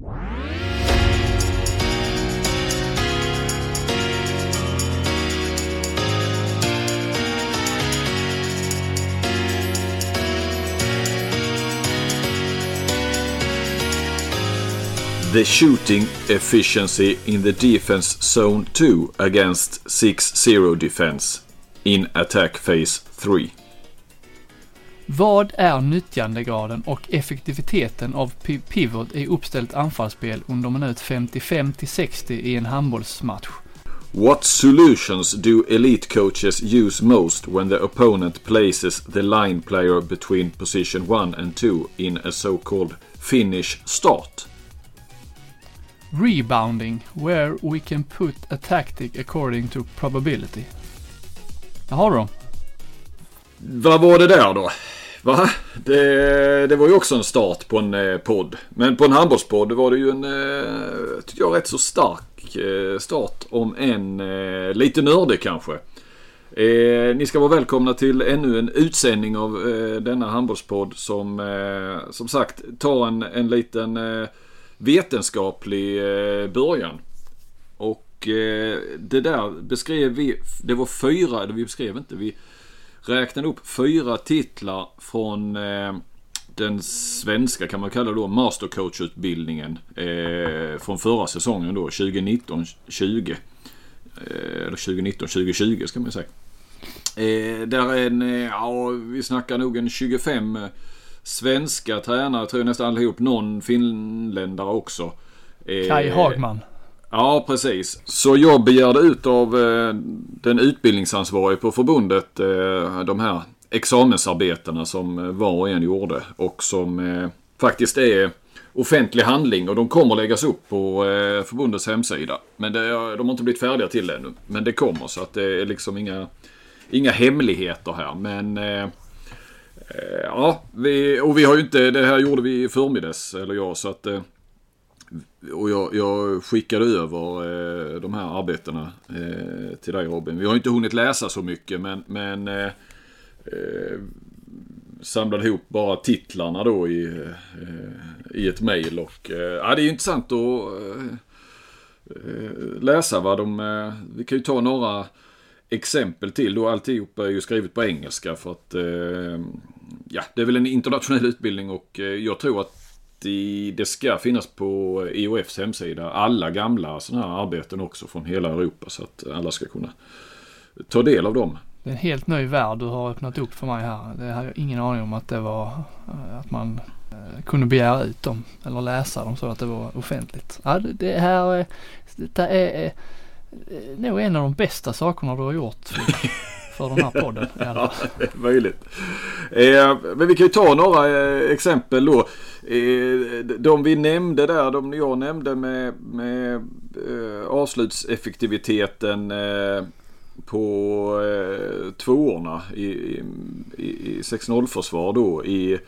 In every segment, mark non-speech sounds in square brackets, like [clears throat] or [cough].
The shooting efficiency in the defense zone 2 against 6-0 defense in attack phase 3. Vad är nyttjandegraden och effektiviteten av pi- pivot i uppställt anfallsspel under minut 55 till 60 i en handbollsmatch? What solutions do elite coaches use most when the opponent places the line player between position 1 and 2 in a so-called finish start? Rebounding, where we can put a tactic according to probability. Du dem. Vad var det där då? Va? Det, det var ju också en start på en eh, podd. Men på en handbollspodd var det ju en, eh, tycker jag, rätt så stark eh, start. Om en eh, lite nördig kanske. Eh, ni ska vara välkomna till ännu en utsändning av eh, denna handbollspodd som eh, som sagt tar en, en liten eh, vetenskaplig eh, början. Och eh, det där beskrev vi, det var fyra, det vi beskrev inte, vi räknade upp fyra titlar från eh, den svenska kan man kalla det då mastercoachutbildningen eh, från förra säsongen då 2019-20. Eh, eller 2019-2020 ska man säga. Eh, där är en, eh, ja vi snackar nog en 25 eh, svenska tränare, tror jag nästan allihop. Någon finländare också. Eh, Kai Hagman. Ja, precis. Så jag begärde ut av eh, den utbildningsansvarige på förbundet eh, de här examensarbetena som eh, var och en gjorde och som eh, faktiskt är offentlig handling och de kommer läggas upp på eh, förbundets hemsida. Men det, de har inte blivit färdiga till det ännu. Men det kommer så att det är liksom inga, inga hemligheter här. Men eh, eh, ja, vi, och vi har ju inte, det här gjorde vi i förmiddags, eller jag, så att eh, och jag, jag skickade över eh, de här arbetena eh, till dig Robin. Vi har inte hunnit läsa så mycket men, men eh, eh samlade ihop bara titlarna då i, eh, i ett mejl. Och eh, ja, det är intressant att eh, läsa vad de... Vi kan ju ta några exempel till då. Alltihop är ju skrivet på engelska för att eh, ja, det är väl en internationell utbildning och jag tror att det, det ska finnas på EOFs hemsida alla gamla sådana här arbeten också från hela Europa så att alla ska kunna ta del av dem. Det är en helt ny värld du har öppnat upp för mig här. Det hade jag ingen aning om att det var eh, att man eh, kunde begära ut dem eller läsa dem så att det var offentligt. Ja, det, här är, detta är eh, nog en av de bästa sakerna du har gjort [laughs] för, den här podden. [laughs] Ja, det är möjligt. Eh, men vi kan ju ta några eh, exempel då. Eh, de vi nämnde där, de jag nämnde med, med eh, avslutseffektiviteten eh, på eh, tvåorna i, i, i 6-0 försvar då i eh,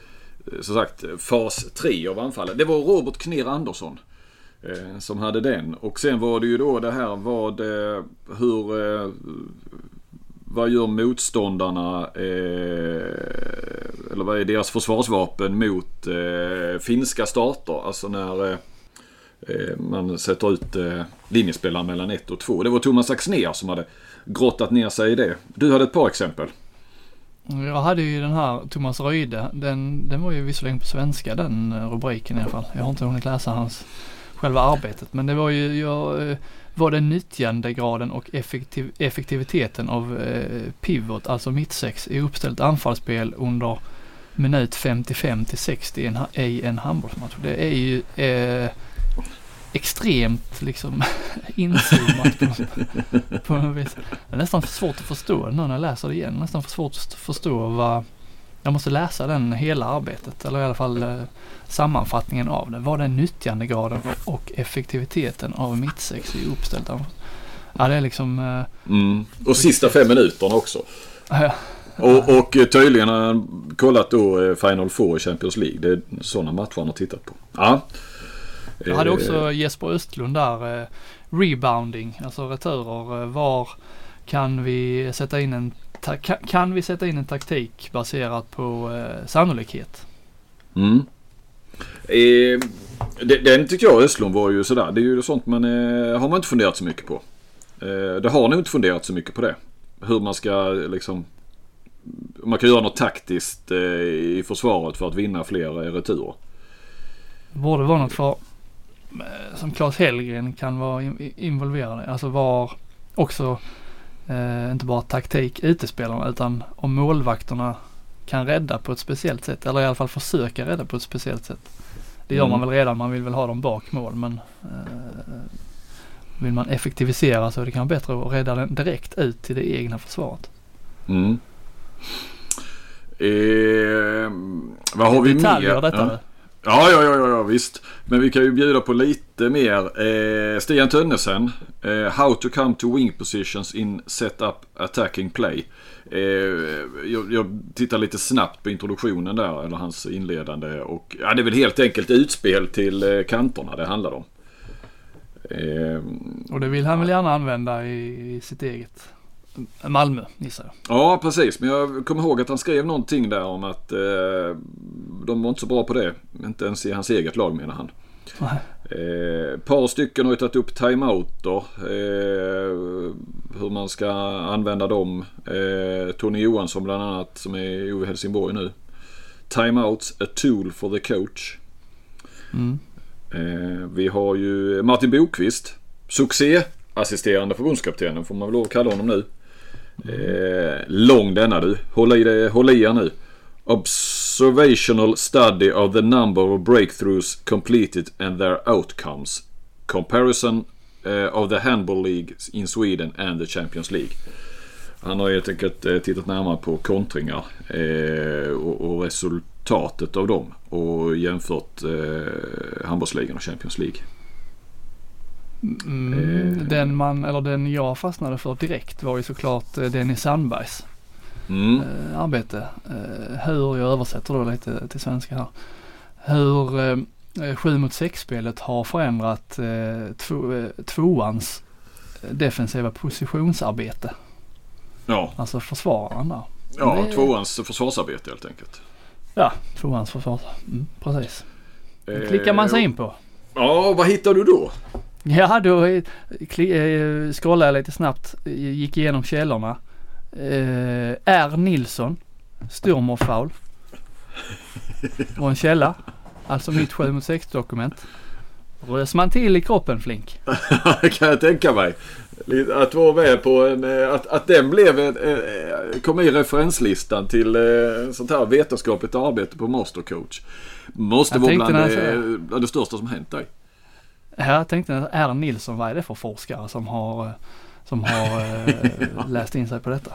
som sagt fas 3 av anfallet. Det var Robert Kner Andersson som hade den. Och sen var det ju då det här vad, hur, vad gör motståndarna, eh, eller vad är deras försvarsvapen mot eh, finska stater? Alltså när eh, eh man sätter ut eh, linjespelare mellan 1 och 2. Det var Thomas Axnér som hade grottat ner sig i det. Du hade ett par exempel. Jag hade ju den här Thomas Röjde. Den, den var ju visserligen på svenska den eh, rubriken i alla fall. Jag har inte hunnit läsa hans själva arbetet. Men det var ju, jag, eh, var det nyttjandegraden och effektiv, effektiviteten av eh, pivot, alltså mittsex i uppställt anfallsspel under minut 55 till 60 i en, i en handbollsmatch. Det är ju eh, extremt liksom [laughs] inzoomat på, på något vis. Det är nästan svårt att förstå nu när jag läser det igen. Nästan för svårt att förstå vad jag måste läsa den hela arbetet eller i alla fall eh, sammanfattningen av det. Vad är nyttjandegraden och effektiviteten av mittsex i uppställt? Ja det är liksom, eh, Mm. Och sista fem minuterna också. ja, Och, och eh, tydligen har han kollat då eh, Final Four i Champions Leage. Det är sådana matcher han har tittat på. Ja. jag hade Eh, också Jesper Östlund där, rebounding, alltså returer. Var kan vi sätta in en kan, kan vi sätta in en taktik baserat på eh, sannolikhet? Mm. Eh, den tycker jag Östlund var ju sådär. Det är ju sånt man eh, har man inte funderat så mycket på. Eh, det har nog inte funderat så mycket på det. Hur man ska liksom man kan göra något taktiskt eh, i försvaret för att vinna fler eh, returer. Borde vara något för eh, som Claes Hellgren kan vara involverad i. Alltså var också eh, inte bara taktik utespelarna utan om målvakterna kan rädda på ett speciellt sätt eller i alla fall försöka rädda på ett speciellt sätt. Det gör mm. man väl redan, man vill väl ha dem bak mål men eh, vill man effektivisera så är det kanske bättre att rädda den direkt ut till det egna försvaret. Mm. Eh, vad har vi mer? Detta, ja. Ja, ja, ja, ja, visst. Men vi kan ju bjuda på lite mer. Eh, Stian Tönnesen. Eh, how to come to wing positions in setup attacking play. Eh, jag, jag tittar lite snabbt på introduktionen där, eller hans inledande. Och ja, det är väl helt enkelt utspel till eh, kanterna det handlar om. Eh, och det vill han väl gärna använda i, i sitt eget Malmö gissar jag. Ja precis men jag kommer ihåg att han skrev någonting där om att eh, de var inte så bra på det. Inte ens i hans eget lag menar han. Eh, par stycken har ju tagit upp timeouter. Eh, hur man ska använda dem. Eh, Tony Johansson bland annat som är i Helsingborg nu. Timeouts, a tool for the coach. Mm. Eh, vi har ju Martin Bokvist. Succéassisterande förbundskaptenen får man väl lov att kalla honom nu. Eh, lång denna du. Håll i, det, håll i er nu. Observational study of the number of breakthroughs completed and their outcomes. Comparison uh, of the handball league in Sweden and the Champions League. Han har helt enkelt eh, tittat närmare på kontringar eh, och, och, resultatet av dem och jämfört eh, handbollsligan och Champions League. Mm, eh. Den man, eller den jag fastnade för direkt var ju såklart eh, Dennis Sandbergs mm. eh, arbete. Hur, jag översätter då lite till svenska här. Hur eh, 7 mot 6 spelet har förändrat två, tvåans defensiva positionsarbete. Ja. Alltså försvararen där. Ja, det, tvåans försvarsarbete helt enkelt. Ja, tvåans försvars, mm, precis. Det klickar man sig in på. Ja, vad hittar du då? [laughs] Ja, då eh, eh, scrollade jag lite snabbt, gick igenom källorna. Eh, R. Nilsson, Sturmorfaul. Och en källa. Alltså mitt 7 mot 6 dokument. Rös man till i kroppen Flink? [laughs] kan jag tänka mig. Att vara med på en, att, att den blev, kom i referenslistan till sånt här vetenskapligt arbete på Mastercoach. Måste jag vara bland det, det största som hänt dig. Jag tänkte, är Nilsson, vad är det för forskare som har, som har äh, [laughs] läst in sig på detta?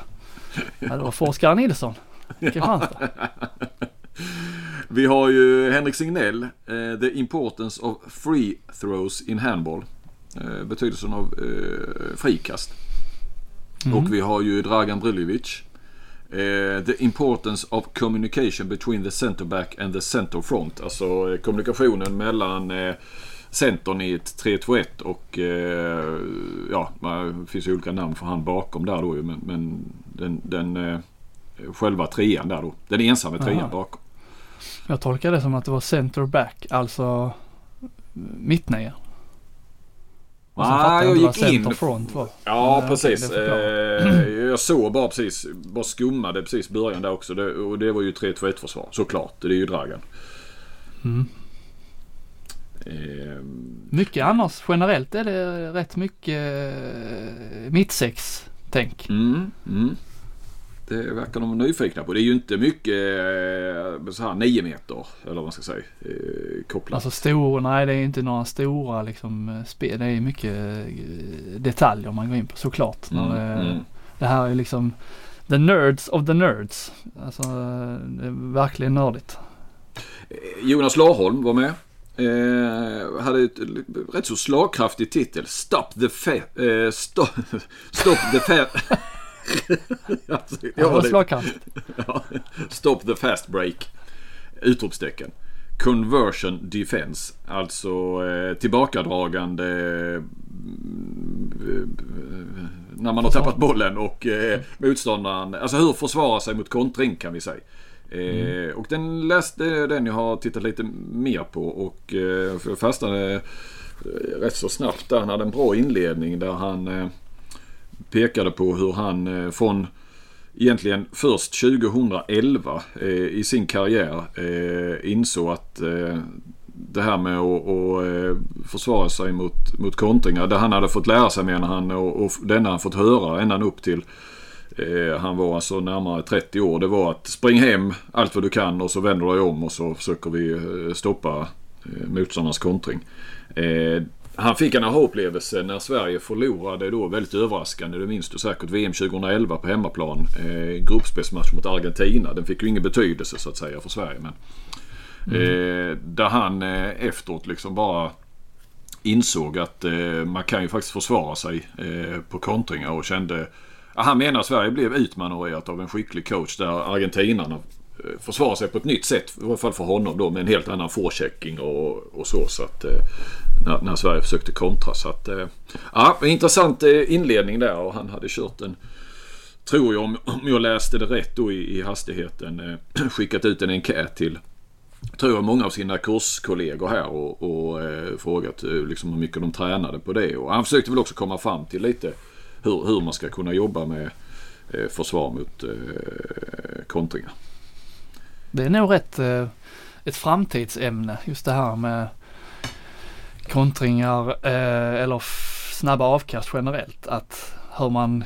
Ja, det var forskare Nilsson, Kristianstad. [laughs] Vi har ju Henrik Signell, uh, The Importance of Free Throws in Handball. Betydelsen av frikast. Mm. Och vi har ju Dragan Briljevic. the Importance of Communication between the center back and the center front. Alltså kommunikationen mellan centern i ett 3-2-1 och eh, ja, det finns ju olika namn för han bakom där då men, men den, den eh, själva trean där då. Den ensamma trean Aha. bakom. Jag tolkar det som att det var center back, alltså mittnia. Nej, jag gick in. Front, va? Ja, Nej, precis. Eh, jag såg bara precis, bara skummade precis början där också. Det, och det var ju 3-2-1 försvar såklart. Det är ju Dragan. Mm. Eh, mycket annars generellt är det rätt mycket eh, mittsex-tänk. Mm, mm. Det verkar de nyfikna på. Det är ju inte mycket eh, så här 9 meter eller vad man ska säga eh, kopplat. Alltså stor, nej det är inte några stora liksom spel. Det är mycket detaljer man går in på såklart. Mm, det, mm. det här är liksom the nerds of the nerds. Alltså det är verkligen nördigt. Jonas Larholm var med. Eh, hade ett rätt så slagkraftig titel. Stop the fa... Eh, stop, [laughs] stop the fa... alltså, [laughs] ja, var slagkraftigt. [laughs] ja, stop the fast break. Utropstecken. Conversion defense. Alltså eh, tillbakadragande eh, när man har tappat bollen och eh, motståndaren. Alltså hur försvara sig mot kontring kan vi säga. Mm. och den läste den jag har tittat lite mer på och eh, för fastnade eh, rätt så snabbt där. Han hade en bra inledning där han eh, pekade på hur han från egentligen först 2011 i sin karriär insåg att det här med att, att försvara sig mot, mot kontringar. Det han hade fått lära sig menar han och, och denna han fått höra ända upp till han var alltså närmare 30 år. Det var att spring hem allt vad du kan och så vänder du dig om och så försöker vi stoppa motståndarnas kontring. Han fick en aha-upplevelse när Sverige förlorade då väldigt överraskande. Det minns du säkert. VM 2011 på hemmaplan. Eh, gruppspelsmatch mot Argentina. Den fick ju ingen betydelse så att säga för Sverige. Men, mm. eh, där han eh, efteråt liksom bara insåg att eh, man kan ju faktiskt försvara sig eh, på kontringar och kände han menar att Sverige blev utmanövrerat av en skicklig coach där argentinarna eh, försvarar sig på ett nytt sätt. I alla fall för honom då med en helt annan forechecking och, och så. så att, eh, när, när Sverige försökte kontra. Så att, eh, ja, intressant inledning där och han hade kört en Tror jag om, jag läste det rätt då i, i hastigheten eh, [clears throat] skickat ut en enkät till tror jag många av sina kurskollegor här och, och eh, frågat eh, liksom hur mycket de tränade på det. Och han försökte väl också komma fram till lite hur, hur man ska kunna jobba med eh, försvar mot eh, kontringar. Det är nog rätt eh, ett framtidsämne just det här med kontringar eh, eller snabba avkast generellt. Att hur man,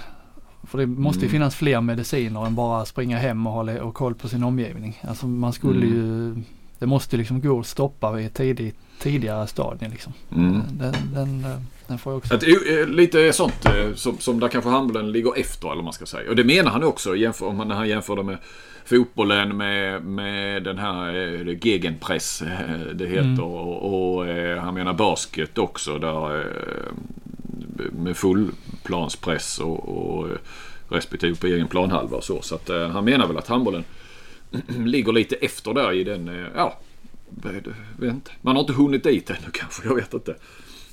för det måste ju mm. finnas fler mediciner än bara springa hem och hålla och koll på sin omgivning. Alltså man skulle mm. ju, det måste liksom gå att stoppa vid tidigt, tidigare stadie liksom. Mm. Den, den, den, får jag också. Att, eh, lite sånt eh, som, som där kanske handbollen ligger efter eller man ska säga. Och det menar han också jämför, när han jämför det med fotbollen med, med den här eh, gegenpress eh, det heter. Mm. Och, och eh, han menar basket också där eh, med fullplanspress och, och respektive på egen planhalva och så. Så att eh, han menar väl att handbollen [clears throat] ligger lite efter där i den, eh, ja, Man har inte hunnit dit ännu kanske, jag vet inte.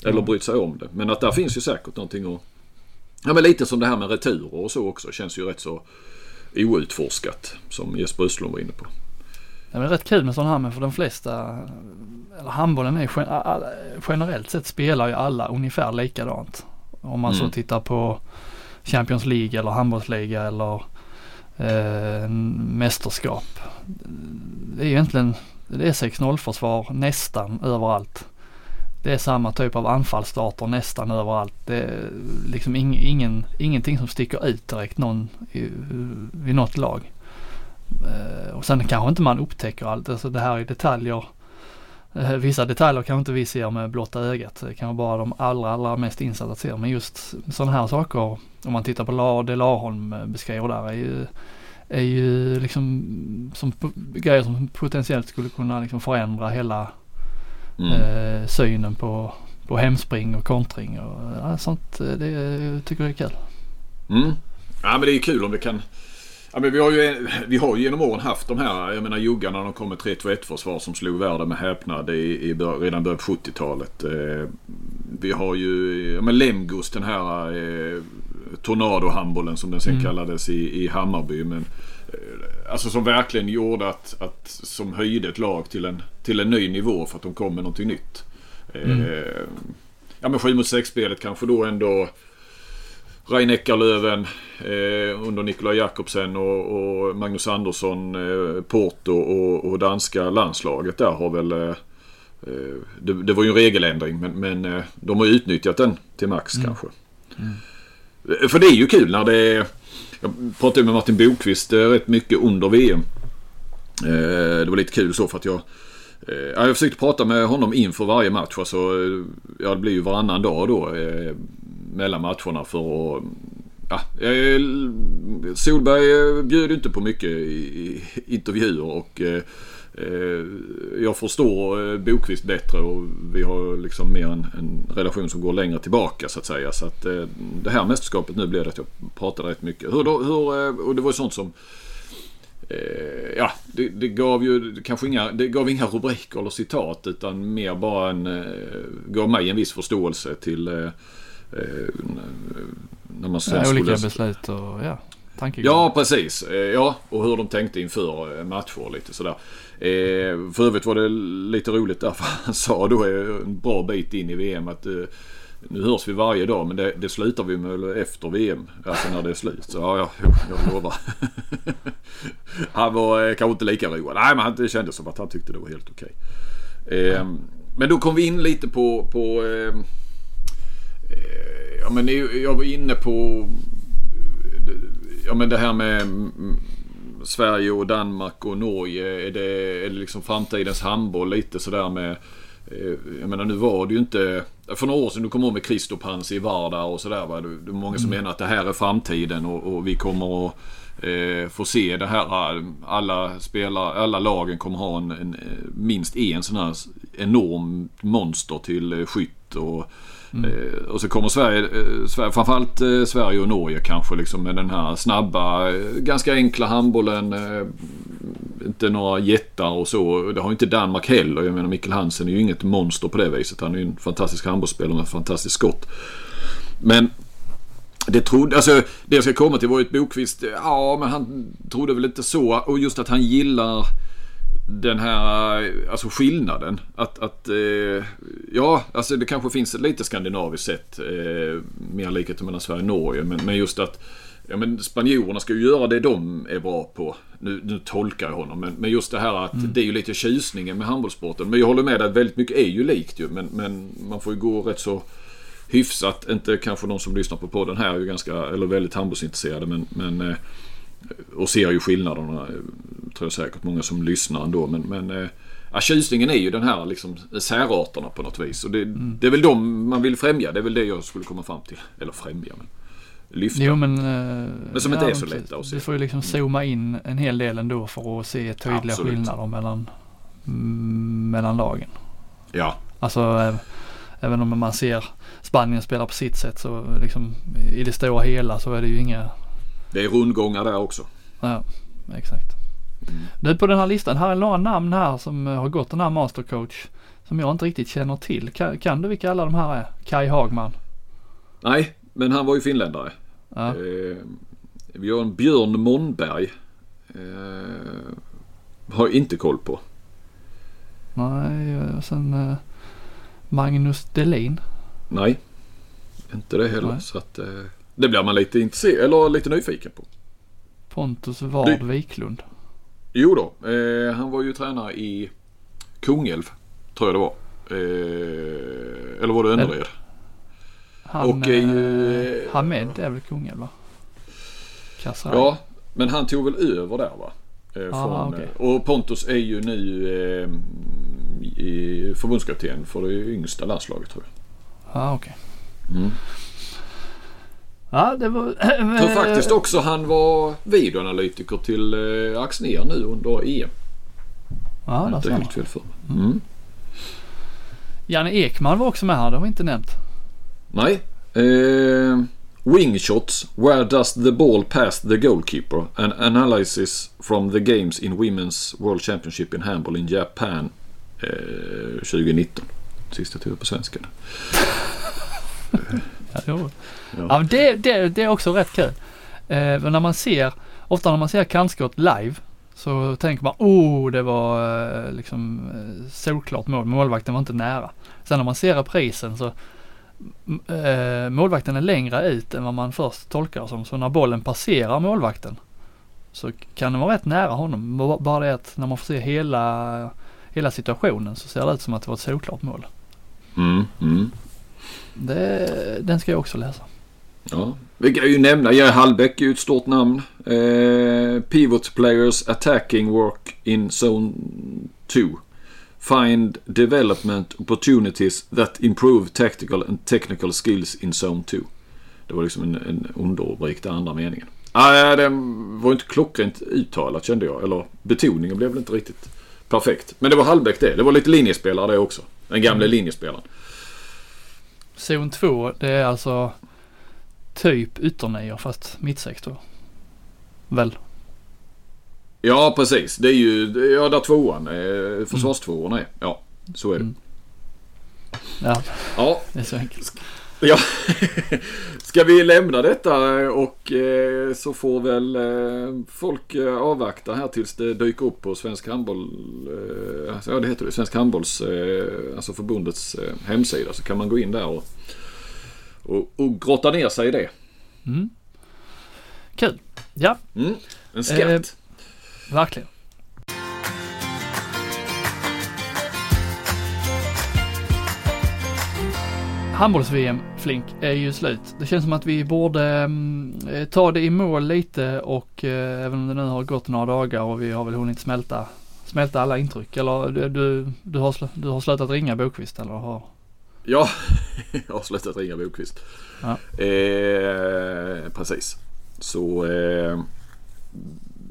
Eller brytt sig om det. Men att där finns ju säkert någonting att... Ja men lite som det här med returer och så också. Känns ju rätt så outforskat som Jesper Östlund var inne på. Det är rätt kul med sådana här men för de flesta, eller handbollen är generellt sett spelar ju alla ungefär likadant. Om man mm. så tittar på Champions League eller handbollsliga eller eh, mästerskap. Det är egentligen, det är 6-0 försvar nästan överallt. Det är samma typ av anfallsstarter nästan överallt. Det är liksom ing, ingen, ingenting som sticker ut direkt någon i, vid något lag. Eh, och sen kanske inte man upptäcker allt. Alltså det här är detaljer. Eh, vissa detaljer kanske inte vi ser med blotta ögat. Det kan vara bara de allra, allra mest insatta ser. Men just sådana här saker, om man tittar på det Larholm eh, beskriver där, är ju, är ju liksom som grejer som potentiellt skulle kunna liksom förändra hela Mm. Eh, synen på, på hemspring och kontring och ja, sånt. Eh, det jag tycker jag är kul. Mm. Ja men det är kul om vi kan Ja, men vi, har ju, vi har ju genom åren haft de här, jag menar juggarna de kom med 3-2-1 försvar som slog världen med häpnad i, i redan början på 70-talet. Eh, vi har ju, ja men Lemgos den här eh, Tornado-handbollen som den sen mm. kallades i, i Hammarby. Men Eh, alltså som verkligen gjorde att, att som höjde ett lag till en, till en ny nivå för att de kom med någonting nytt. Mm. Eh, ja men 7 mot 6 spelet kanske då ändå Rein Eckerlöven eh, under Nikolaj Jakobsen och, och Magnus Andersson, eh, Porto och, och, danska landslaget där har väl eh, eh det, det, var ju en regeländring men, men eh, de har utnyttjat den till max mm. kanske. Mm. För det är ju kul när det är jag pratade med Martin Bokvist eh, rätt mycket under VM. Eh, det var lite kul så för att jag eh, jag försökte prata med honom inför varje match. Alltså, ja, det blir ju varannan dag då mellan matcherna för att Ja, eh, Solberg eh, bjöd inte på mycket i intervjuer och eh, eh, jag förstår eh, Bokvist bättre och vi har liksom mer en, en, relation som går längre tillbaka så att säga. Så att eh, det här mästerskapet nu blev det att jag pratade rätt mycket. Hur, då, hur, och det var sånt som Ja, det, det, gav ju kanske inga, det gav inga rubriker eller citat utan mer bara en, gav mig en viss förståelse till när man ja, olika beslut och ja. tankegång. Ja, precis. Eh, Ja, och hur de tänkte inför eh, matcher och lite sådär. Eh, För övrigt var det lite roligt därför [laughs] han sa då eh, en bra bit in i VM att eh, nu hörs vi varje dag men det, det slutar vi med efter VM. Alltså när det är slut. Så ja, ja jag lovar. [laughs] han var eh, kanske inte lika road. Nej men det kändes som att han tyckte det var helt okej. Eh, Men då kom vi in lite på, på eh, eh, ja men jag var inne på ja men det här med mm, Sverige och Danmark och Norge. Är det, är det liksom framtidens handboll lite sådär med eh, jag menar nu var det ju inte... För några år sedan du kom ihåg med Kristopans i Varda och sådär va. Det är många som menar att det här är framtiden och, och vi kommer att eh, få se det här. Alla spelare, alla lagen kommer ha en, en, eh, minst en sån här enorm monster till eh, och Eh, och så kommer Sverige, eh, Sverige, framförallt eh, Sverige och Norge kanske liksom med den här snabba, eh, ganska enkla handbollen. Inte några jättar och så. Det har inte Danmark heller. Jag menar Mikkel Hansen är ju inget monster på det viset. Han är ju en fantastisk handbollsspelare med fantastiskt skott. Men det trodde, alltså det jag ska komma till var ju ett Bokvist, ja men han trodde väl inte så. Och just att han gillar den här alltså skillnaden. Att, att eh, ja, alltså det kanske finns ett lite skandinaviskt sätt. Eh, mer likheter mellan Sverige och Norge. Men, men just att ja, men spanjorerna ska ju göra det de är bra på. Nu, nu tolkar jag honom. Men, men just det här att det är ju lite tjusningen med handbollssporten. Men jag håller med dig att väldigt mycket är ju likt ju. Men, men man får ju gå rätt så hyfsat. Inte kanske de som lyssnar på podden här är ju ganska, eller väldigt handbollsintresserade. Men, men eh, och ser ju skillnaderna. Tror jag säkert många som lyssnar ändå. Men, men eh, ja, tjusningen är ju den här liksom särarterna på något vis. Och det, det är väl de man vill främja. Det är väl det jag skulle komma fram till. Eller främja men lyfta. Jo men... eh, Men som inte är så lätta att se. Du får ju liksom zooma in en hel del ändå för att se tydliga Absolut. skillnader mellan, mm, mellan lagen. Ja, Alltså även om man ser Spanien spela på sitt sätt så liksom i det stora hela så är det ju inga, det är rundgångar där också. ja exakt. Mm. Du på den här listan, här är några namn här som eh, har gått den här mastercoach som jag inte riktigt känner till. Kan, kan du vilka alla de här är? Kai Hagman. Nej, men han var ju finländare. Ja. Eh, vi har en Björn Månberg. Eh, har jag inte koll på. Nej, eh, sen eh, Magnus Delin. Nej, inte det heller. Nej. Så att, eh, det blir man lite intresserad eller lite nyfiken på. Pontus Ward Du- Wiklund. Jo då, eh, han var ju tränare i Kungälv. Tror jag det var. Eh, eller var det Önnered? Han, Och ju- eh, Hamed är väl Kungälv va? Kasrai. Ja, men han tog väl över där va? Eh, Ah, från, okej. eh, Och Pontus är ju nu eh, förbundskapten för det yngsta landslaget tror jag. Ja okej. Mm. Ja det var... [clears throat] Tror faktiskt också han var videoanalytiker till eh, Axnér nu under EM. Ja, där inte ser man. helt fel för mig. Mm. Janne Ekman var också med här, det har vi inte nämnt. Nej. Eh, wingshots. Where does the ball pass the goalkeeper? An analysis from the games in Women's World Championship in Handball in Japan eh, 2019. Sist jag tog det på svenska. [laughs] Ja. Ja. ja, det, det, det är också rätt kul. Eh, men när man ser, ofta när man ser kantskott live så tänker man oh det var eh, liksom eh, solklart mål, målvakten var inte nära. Sen när man ser reprisen så eh, målvakten är längre ut än vad man först tolkar som. Så när bollen passerar målvakten så kan den vara rätt nära honom. Bara det att när man får se hela, hela situationen så ser det ut som att det var ett solklart mål. Mm, mm. Det, den ska jag också läsa. Ja. Vi kan ju nämna, Jerry Hallbäck är ju ett stort namn. Eh, pivot players attacking work in zone 2. Find development opportunities that improve tactical and technical skills in zone 2. Det var liksom en, en underrubrik, den andra meningen. Ah, den var inte klockrent uttalat kände jag. Eller betoningen blev väl inte riktigt perfekt. Men det var Hallbäck det. Det var lite linjespelare det också. Den gamla linjespelaren. Zon 2 det är alltså typ ytternior fast mittsektor. Väl? Ja, precis. Det är ju ja, där tvåan, eh, försvarstvåan är. Ja, så är det. Mm. Ja, Ja, det är så enkelt. Ja, [laughs] ska vi lämna detta och eh, så får väl eh, folk eh, avvakta här tills det dyker upp på Svensk Handboll, eh, alltså, ja det heter det, Svensk Handbolls, eh, alltså förbundets eh, hemsida så kan man gå in där och, och, och grotta ner sig i det. Mm. Kul. Ja, Mm. En skatt. Eh, verkligen. Handbolls-VM, Flink, är ju slut. Det känns som att vi borde mm, eh, ta det i mål lite och eh, även om det nu har gått några dagar och vi har väl hunnit smälta, smälta alla intryck. Eller du, du, du, har, du har slutat ringa Bokvist eller har? Ja, [laughs] jag har slutat ringa Bokvist. Ja. Eh, precis. Så eh,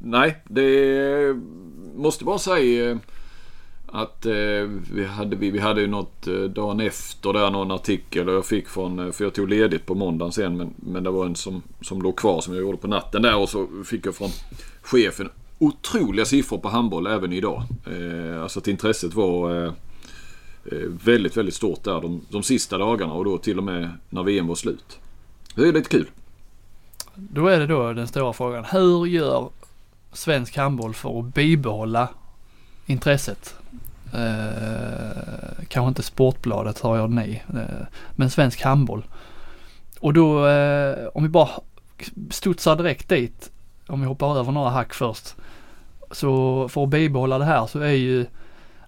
nej, det måste bara säga eh, att eh, vi, hade, vi, vi hade ju något eh, dagen efter där någon artikel och jag fick från, eh, för jag tog ledigt på måndagen sen men, men det var en som, som låg kvar som jag gjorde på natten där och så fick jag från chefen otroliga siffror på handboll även idag. Eh, alltså att intresset var eh, eh väldigt, väldigt stort där de, de sista dagarna och då till och med när VM var slut. Det är lite kul. Då är det då den stora frågan. Hur gör svensk handboll för att bibehålla intresset? Eh, kanske inte Sportbladet har jag nej, eh, men svensk handboll. Och då, eh, om vi bara studsar direkt dit, om vi hoppar över några hack först. Så för att bibehålla det här så är ju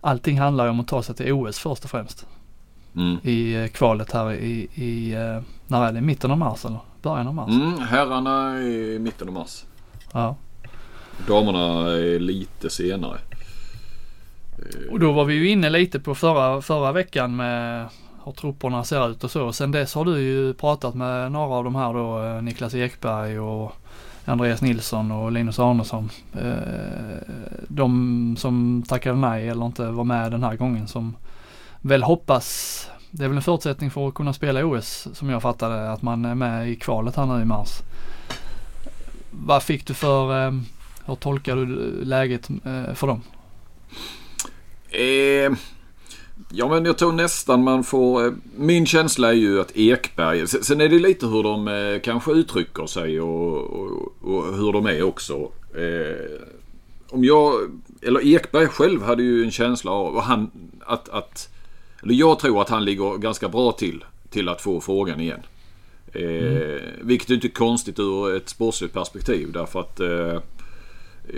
allting handlar ju om att ta sig till OS först och främst. Mm. I eh, kvalet här i, i eh, när är det? Mitten av mars eller början av mars? Mm, herrarna i mitten av mars. Ja. Damerna är lite senare. Eh, och då var vi ju inne lite på förra, förra veckan med hur trupperna ser ut och så. Sen dess har du ju pratat med några av de här då, eh, Niklas Ekberg och Andreas Nilsson och Linus Arnesson. Eh, de som tackade nej eller inte var med den här gången som väl hoppas, det är väl en förutsättning för att kunna spela OS som jag fattade, att man är med i kvalet här nu i mars. Vad fick du för, hur tolkar du läget för dem? Eh, ja men jag tror nästan man får... Eh, min känsla är ju att Ekberg... Sen, är det lite hur de eh, kanske uttrycker sig och, och, och hur de är också. Eh, om jag... Eller Ekberg själv hade ju en känsla av han, att, att... Eller jag tror att han ligger ganska bra till. Till att få frågan igen. Eh, Vilket är inte konstigt ur ett sportsligt perspektiv därför att...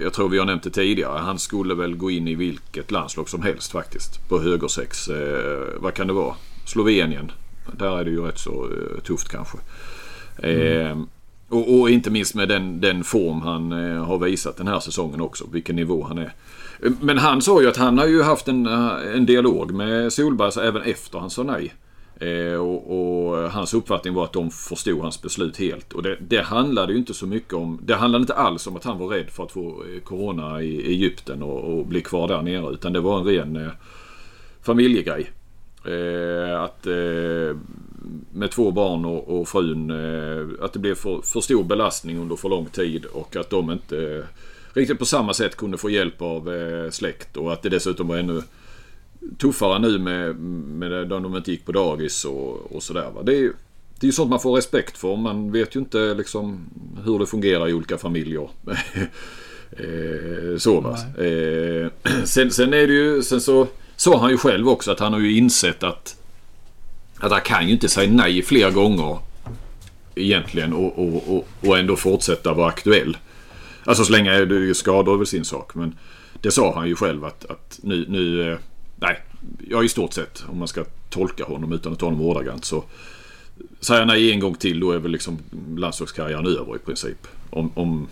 Jag tror vi har nämnt det tidigare. Han skulle väl gå in i vilket landslag som helst faktiskt. På högersex. Eh, vad kan det vara? Slovenien. Där är det ju rätt så eh, tufft kanske. Eh, och, och inte minst med den, den form han eh, har visat den här säsongen också. Vilken nivå han är. Men han sa ju att han har ju haft en, eh, en dialog med Solberg så även efter han sa nej. Eh, och, och hans uppfattning var att de förstod hans beslut helt. Och det, det handlade ju inte så mycket om... Det handlade inte alls om att han var rädd för att få eh, Corona i Egypten och, och bli kvar där nere. Utan det var en ren eh, familjegrej. Eh, att eh, med två barn och, och frun, eh, att det blev för, för stor belastning under för lång tid och att de inte eh, riktigt på samma sätt kunde få hjälp av eh, släkt och att det dessutom var ännu tuffare nu med, med det, de inte gick på dagis och, och sådär. Det är ju det är ju sånt man får respekt för. Man vet ju inte liksom hur det fungerar i olika familjer. [laughs] eh, så va. Eh, [clears throat] sen, sen är det ju, sen så sa han ju själv också att han har ju insett att att han kan ju inte säga nej flera gånger egentligen och, och, och, och ändå fortsätta vara aktuell. Alltså så länge det är skador är väl sin sak. Men det sa han ju själv att, att nu, nu... Nej, ja i stort sett om man ska tolka honom utan att ta honom ordagrant så... Säger han nej en gång till då är väl liksom landslagskarriären över i princip. Om, om,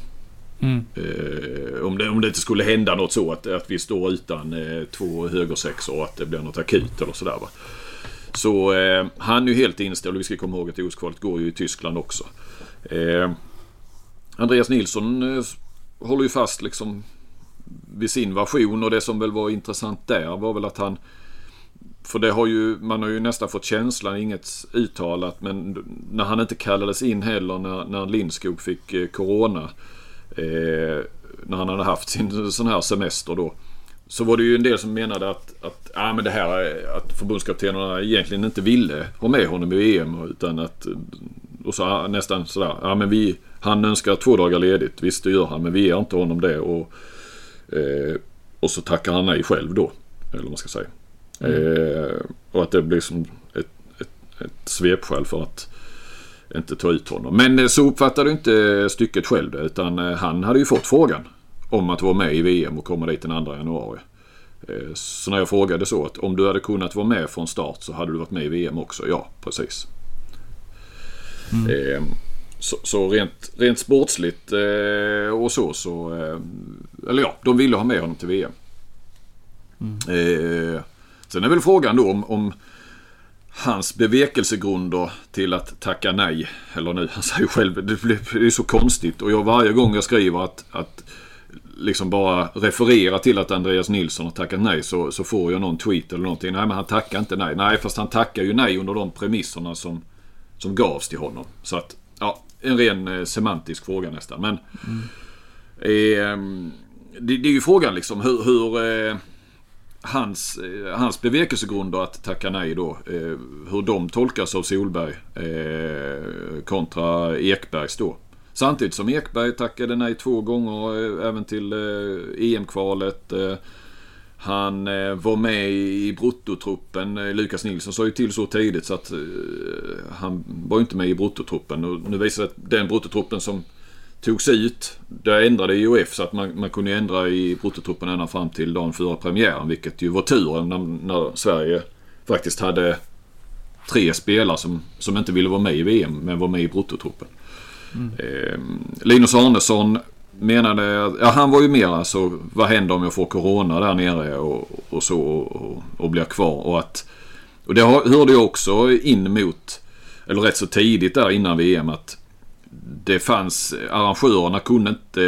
Mm. eh, om, det, om det inte skulle hända något så att, att vi står utan eh, två högersexor och att det blir något akut eller sådär va. Så eh, han är ju helt inställd och vi ska komma ihåg att OS-kvalet går ju i Tyskland också. Eh, Andreas Nilsson eh, håller ju fast liksom vid sin version och det som väl var intressant där var väl att han för det har ju, man har ju nästan fått känslan, inget uttalat, men när han inte kallades in heller när, när Lindskog fick eh, Corona. Eh, när han hade haft sin sån här semester då. så var det ju en del som menade att, att, ah, men det här, eh, att förbundskaptenerna egentligen inte ville ha med honom i EM. Utan att, och så nästan sådär, ah, men vi, han önskar två dagar ledigt. Visst det gör han men vi ger inte honom det. Och, eh, och så tackar han nej själv då. Eller vad man ska säga. Mm. Eh, och att det blir som ett, ett, ett svepskäl för att inte ta ut honom. Men eh, så uppfattade inte stycket själv det. Utan eh, han hade ju fått frågan om att vara med i VM och komma dit den 2 januari. Eh, så när jag frågade så att om du hade kunnat vara med från start så hade du varit med i VM också. Ja, precis. Mm. Så, så, rent, rent sportsligt eh, och så så... Eh, eller ja, de ville ha med honom till VM. Mm. Eh, sen är väl frågan då om, om hans bevekelsegrunder till att tacka nej. Eller nu, [laughs] han säger själv, det är så konstigt. Och jag varje gång jag skriver att, att liksom bara referera till att Andreas Nilsson har tackat nej så, så får jag någon tweet eller någonting. Nej men han tackar inte nej. Nej fast han tackar ju nej under de premisserna som, som gavs till honom. Så att, ja, en ren eh, semantisk fråga nästan. Men mm. eh, ehm, det, det, är ju frågan liksom hur, hur eh, hans, eh, hans bevekelsegrunder att tacka nej då. Eh, hur de tolkas av Solberg eh, kontra Ekbergs då. Samtidigt som Ekberg tackade nej två gånger eh, även till eh, EM-kvalet. Eh, Eh, han var med i bruttotruppen. Lukas Nilsson sa ju till så tidigt så att han var inte med i bruttotruppen. Och nu visar det att den bruttotruppen som togs ut. Det ändrade IOF så att man, man kunde ändra i bruttotruppen ända fram till dagen före premiären. Vilket ju var turen när, när Sverige faktiskt hade tre spelare som, som inte ville vara med i VM men var med i bruttotruppen. Mm. Eh, Linus Arnesson menade, ja han var ju mer alltså vad händer om jag får Corona där nere och, och så och, och blir kvar. Och, att, och det hörde jag också in mot, eller rätt så tidigt där innan VM att det fanns, arrangörerna kunde inte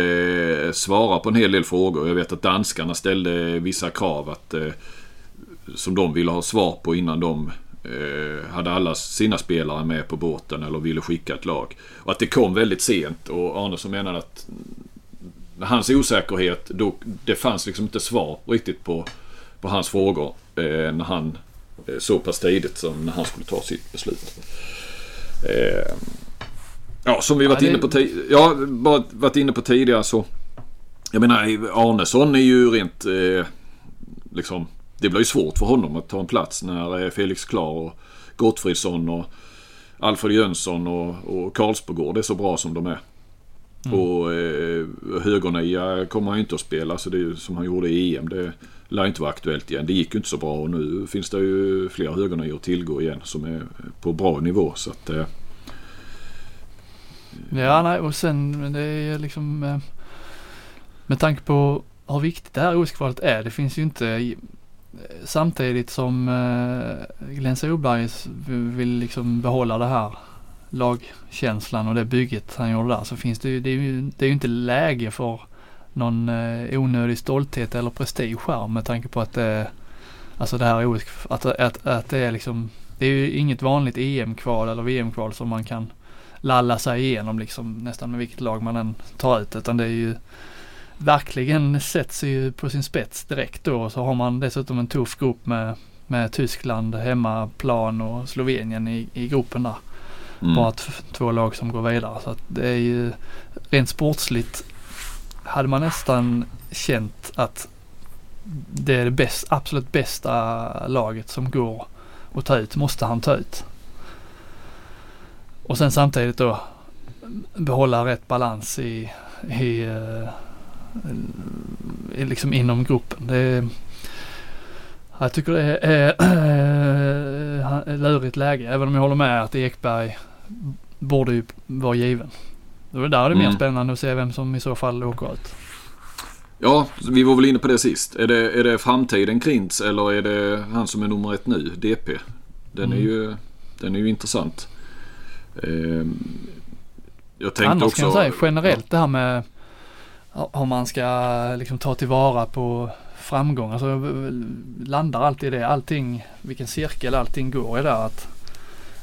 eh, svara på en hel del frågor. Jag vet att danskarna ställde vissa krav att, eh, som de ville ha svar på innan de eh, hade alla sina spelare med på båten eller ville skicka ett lag. Och att det kom väldigt sent och Arnesson menade att hans osäkerhet, då, det fanns liksom inte svar riktigt på, på hans frågor när han så pass tidigt som när han skulle ta sitt beslut. Ja, som vi varit, ja, det... inne, på ja, varit inne på tidigare så. Jag menar, Arnesson är ju rent... Eh, liksom, det blir ju svårt för honom att ta en plats när eh, Felix Klar och Gottfridsson och Alfred Jönsson och, och Karlsbogård är så bra som de är. Mm. Och eh, högernia kommer han ju inte att spela så det är som han gjorde i EM. Det lär inte vara aktuellt igen. Det gick ju inte så bra och nu finns det ju fler högernior att tillgå igen som är på bra nivå. Så att, eh, Ja, nej och sen det är liksom eh, med tanke på hur viktigt det här OS-kvalet är. Det finns ju inte samtidigt som eh, Glenn Solberg vill liksom behålla det här lagkänslan och det bygget han gjorde där så finns det ju, det är ju, det är ju inte läge för någon eh, onödig stolthet eller prestige här med tanke på att det, alltså det här OS, att, att, att det är liksom, det är ju inget vanligt EM-kval eller VM-kval som man kan lalla sig igenom liksom nästan med vilket lag man än tar ut. Utan det är ju verkligen sätts ju på sin spets direkt då. och Så har man dessutom en tuff grupp med, med Tyskland, hemmaplan och Slovenien i, i gruppen där. Mm. Bara två lag som går vidare. Så att det är ju rent sportsligt hade man nästan känt att det är det bäst, absolut bästa laget som går att ta ut, måste han ta ut. Och sen samtidigt då behålla rätt balans i, i, eh, i liksom inom gruppen. Det är, jag tycker det är, eh, [clears throat] är, är lurigt läge. Även om jag håller med att Ekberg borde ju vara given. Då är det mm. mer spännande att se vem som i så fall åker ut. Ja, vi var väl inne på det sist. Är det, är det framtiden Krintz eller är det han som är nummer ett nu, DP? Den, mm. är, ju, den är ju intressant. Eh, jag tänkte Annars också, kan jag säga generellt det här med hur man ska liksom ta tillvara på framgång. Alltså landar alltid i det. Allting, vilken cirkel allting går i där. Att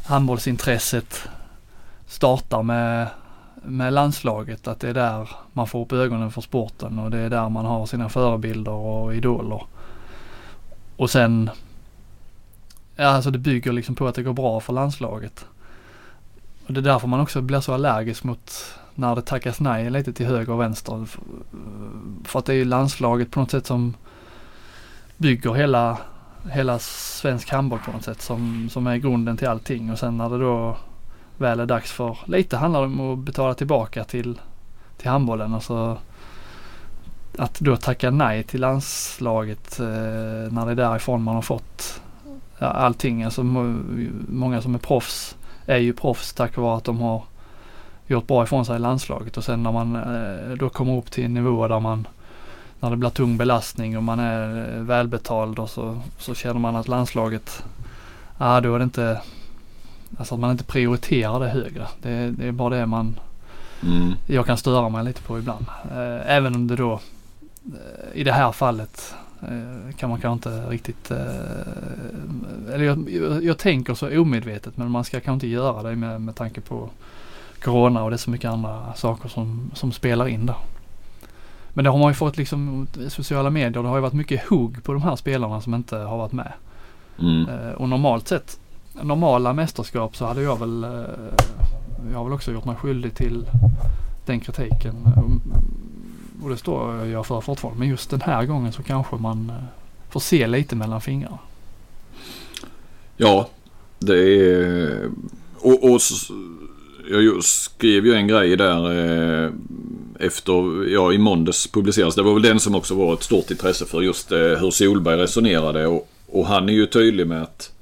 handbollsintresset startar med med landslaget. Att det är där man får upp ögonen för sporten och det är där man har sina förebilder och idoler. Och sen, ja alltså det bygger liksom på att det går bra för landslaget. Och det är därför man också blir så allergisk mot när det tackas nej lite till höger och vänster. För att det är ju landslaget på något sätt som bygger hela, hela svensk handboll på något sätt som, som är grunden till allting. Och sen när det då väl är dags för, lite handlar det om att betala tillbaka till, till handbollen. Alltså att då tacka nej till landslaget eh, när det är därifrån man har fått ja, allting. Alltså må, många som är proffs är ju proffs tack vare att de har gjort bra ifrån sig i landslaget och sen när man eh, då kommer upp till en nivå där man när det blir tung belastning och man är eh, välbetald och så, så känner man att landslaget, ja ah, då är det inte, alltså att man inte prioriterar det högre. Det, det är bara det man, mm. jag kan störa mig lite på ibland. Eh, även om det då, eh, i det här fallet eh, kan man kanske inte riktigt, eller jag, jag, tänker så omedvetet men man ska kanske inte göra det med, med tanke på Corona och det är så mycket andra saker som, som spelar in där. Men det har man ju fått liksom i sociala medier. Det har ju varit mycket hugg på de här spelarna som inte har varit med. Mm. Och normalt sett, normala mästerskap så hade jag väl, eh, jag har väl också gjort mig skyldig till den kritiken. Mm, mm, och det står jag för fortfarande. Men just den här gången så kanske man eh, får se lite mellan fingrarna. Ja, det är... Och, och jag skrev ju en grej där eh, efter, ja i måndags publicerades. Det var väl den som också var ett stort intresse för just hur Solberg resonerade. Och, och, han är ju tydlig med att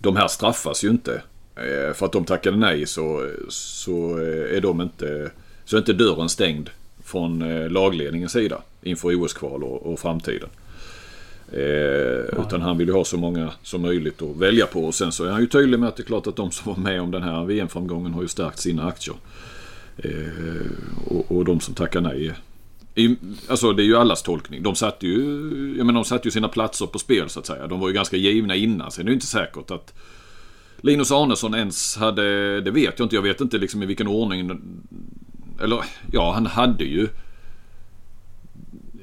de här straffas ju inte. Eh, för att de tackade nej så, så eh, är de inte, så är inte dörren stängd från eh, lagledningens sida inför OS-kval och, och framtiden. Eh, utan han vill ju ha så många som möjligt att välja på. Och sen så är han ju tydlig med att det är klart att de som var med om den här VM-framgången har ju stärkt sina aktier. Eh, och, och, de som tackar nej. I, alltså det är ju allas tolkning. De satte ju, jag menar, de satte ju sina platser på spel så att säga. De var ju ganska givna innan. Sen är det ju inte säkert att Linus Arnesson ens hade, det vet jag inte. Jag vet inte liksom i vilken ordning. Eller ja, han hade ju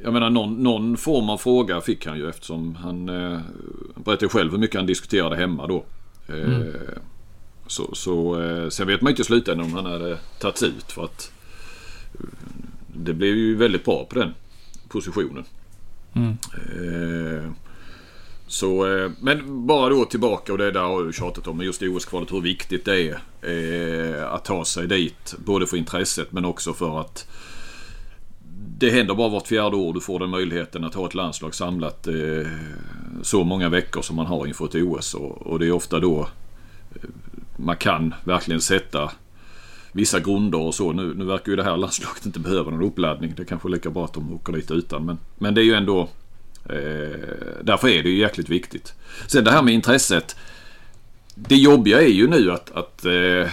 jag menar någon, någon, form av fråga fick han ju eftersom han eh, berättade själv hur mycket han diskuterade hemma då. Eh, mm. Så, så eh, sen vet man inte i slutändan om han hade tagits ut för att det blev ju väldigt bra på den positionen. Mm. Eh, så, eh, men bara då tillbaka och det där har jag tjatat om. Just OS-kvalet hur viktigt det är att ta sig dit. Både för intresset men också för att det händer bara vart fjärde år du får den möjligheten att ha ett landslag samlat eh, så många veckor som man har inför ett OS. Och, och, det är ofta då eh, man kan verkligen sätta vissa grunder och så. Nu, nu verkar ju det här landslaget inte behöva någon uppladdning. Det är kanske är lika bra att de åker dit utan. Men, men det är ju ändå... Eh, därför är det ju jäkligt viktigt. Sen det här med intresset. Det jobbiga är ju nu att, att eh,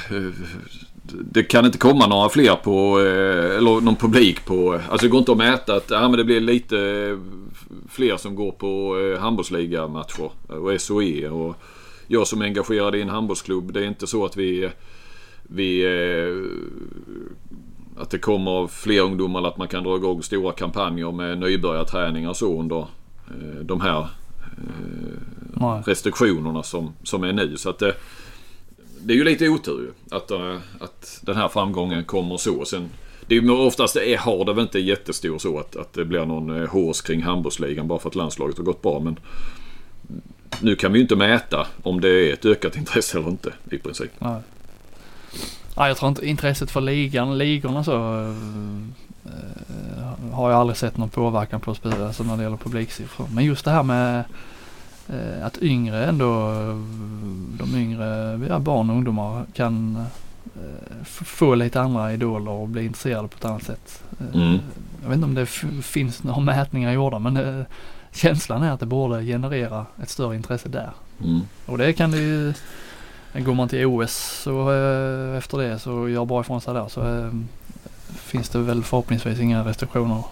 det kan inte komma några fler på, eh, eller någon publik på, alltså det går inte att mäta att ja, men det blir lite eh, fler som går på eh, handbollsligamatcher och SOE. Och jag som är engagerad i en handbollsklubb, det är inte så att vi, vi eh, att det kommer fler ungdomar eller att man kan dra igång stora kampanjer med nybörjarträningar och så under de här restriktionerna som, som är nu. Så att det, det är ju lite otur. Att, att den här framgången kommer så. Sen, det är oftast är, har det väl inte jättestor så att, att det blir någon hårs kring handbollsligan bara för att landslaget har gått bra. Men nu kan vi ju inte mäta om det är ett ökat [laughs] intresse eller inte i princip. Nej. Nej, jag tror inte intresset för ligan, ligorna så uh, har jag aldrig sett någon påverkan på alltså när det gäller publiksiffror. Men just det här med Eh, att yngre ändå, de yngre ja, barn och ungdomar kan eh, få lite andra idoler och bli intresserade på ett annat sätt. Eh, mm. Jag vet inte om det finns några mätningar gjorda men det, känslan är att det borde generera ett större intresse där. Mm. Och det kan det ju, går man till OS så efter det så gör bra ifrån sig där så finns det väl förhoppningsvis inga restriktioner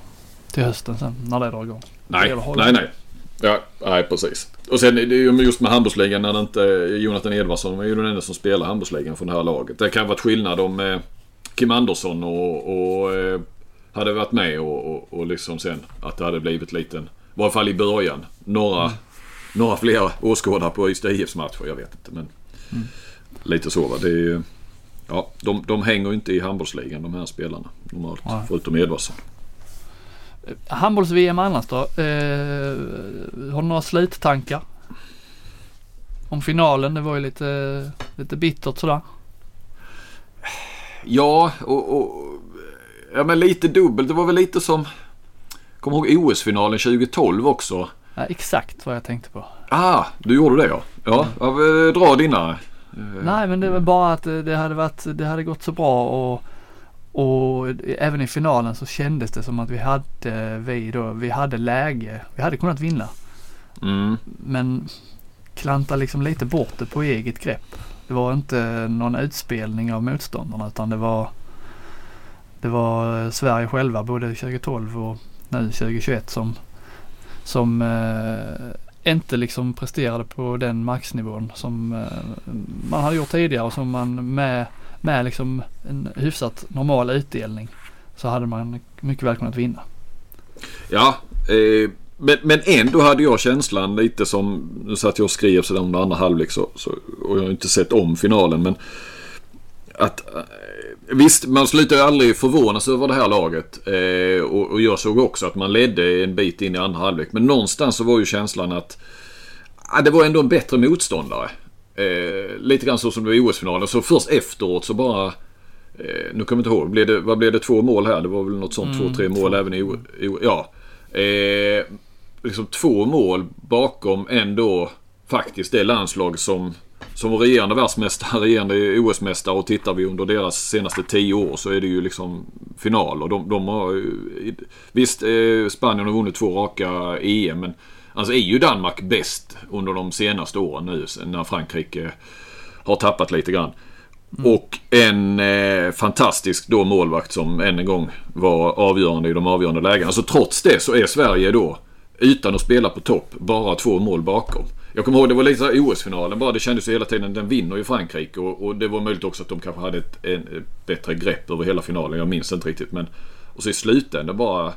till hösten sen när det drar igång. Nej, nej, nej. Ja, nej precis. Och sen just med handbollsligan när det inte Jonathan Edvardsson är ju den enda som spelar handbollsligan från det här laget. Det kan ha varit skillnad om eh, Kim Andersson och, och eh, hade varit med och, och, och liksom sen att det hade blivit liten, i varje fall i början, några, mm. några fler åskådare på Ystad IFs matcher. Jag vet inte men mm. lite så va. Det är, ja, de, de hänger inte i handbollsligan de här spelarna normalt. Ja. Förutom Edvardsson. Handbolls-VM annars då? Eh, har du några sluttankar? Om finalen, det var ju lite, lite bittert sådär. Ja, och, och ja, men lite dubbelt. Det var väl lite som, kommer ihåg OS-finalen 2012 också? Ja, exakt vad jag tänkte på. Ah, du gjorde det ja. Ja, ja dra dina. Nej, men det var bara att det hade varit, det hade gått så bra och och även i finalen så kändes det som att vi hade, vi då, vi hade läge. Vi hade kunnat vinna. Mm. Men klanta liksom lite bort det på eget grepp. Det var inte någon utspelning av motståndarna utan det var det var Sverige själva både 2012 och nu 2021 som som eh, inte liksom presterade på den maxnivån som eh, man hade gjort tidigare och som man med med liksom en hyfsat normal utdelning så hade man mycket väl kunnat vinna. Ja, eh, men, men ändå hade jag känslan lite som, nu satt jag och skrev sådär under andra halvlek så, så, och jag har inte sett om finalen men att eh, Visst, man slutar ju aldrig förvånas över det här laget. Eh, och, och, jag såg också att man ledde en bit in i andra halvlek. Men någonstans så var ju känslan att ah, det var ändå en bättre motståndare. Eh, lite grann så som det var i OS-finalen. Så först efteråt så bara... Eh, nu kommer jag inte ihåg. Blev det, vad blev det? Två mål här? Det var väl något sånt. Mm, två, tre mål två. även i, i Ja. Eh, liksom två mål bakom ändå faktiskt det landslag som, som var regerande världsmästare, regerande OS-mästare och tittar vi under deras senaste tio år så är det ju liksom final. Och de, de har Visst, eh, Spanien har vunnit två raka EM men Alltså är ju Danmark bäst under de senaste åren nu när Frankrike har tappat lite grann. Mm. Och en eh, fantastisk då målvakt som än en gång var avgörande i de avgörande lägena. Alltså trots det så är Sverige då utan att spela på topp bara två mål bakom. Jag kommer ihåg det var lite OS-finalen bara. Det kändes ju hela tiden den vinner ju Frankrike och, och, det var möjligt också att de kanske hade ett, en, ett bättre grepp över hela finalen. Jag minns inte riktigt men. Och så i slutändan bara.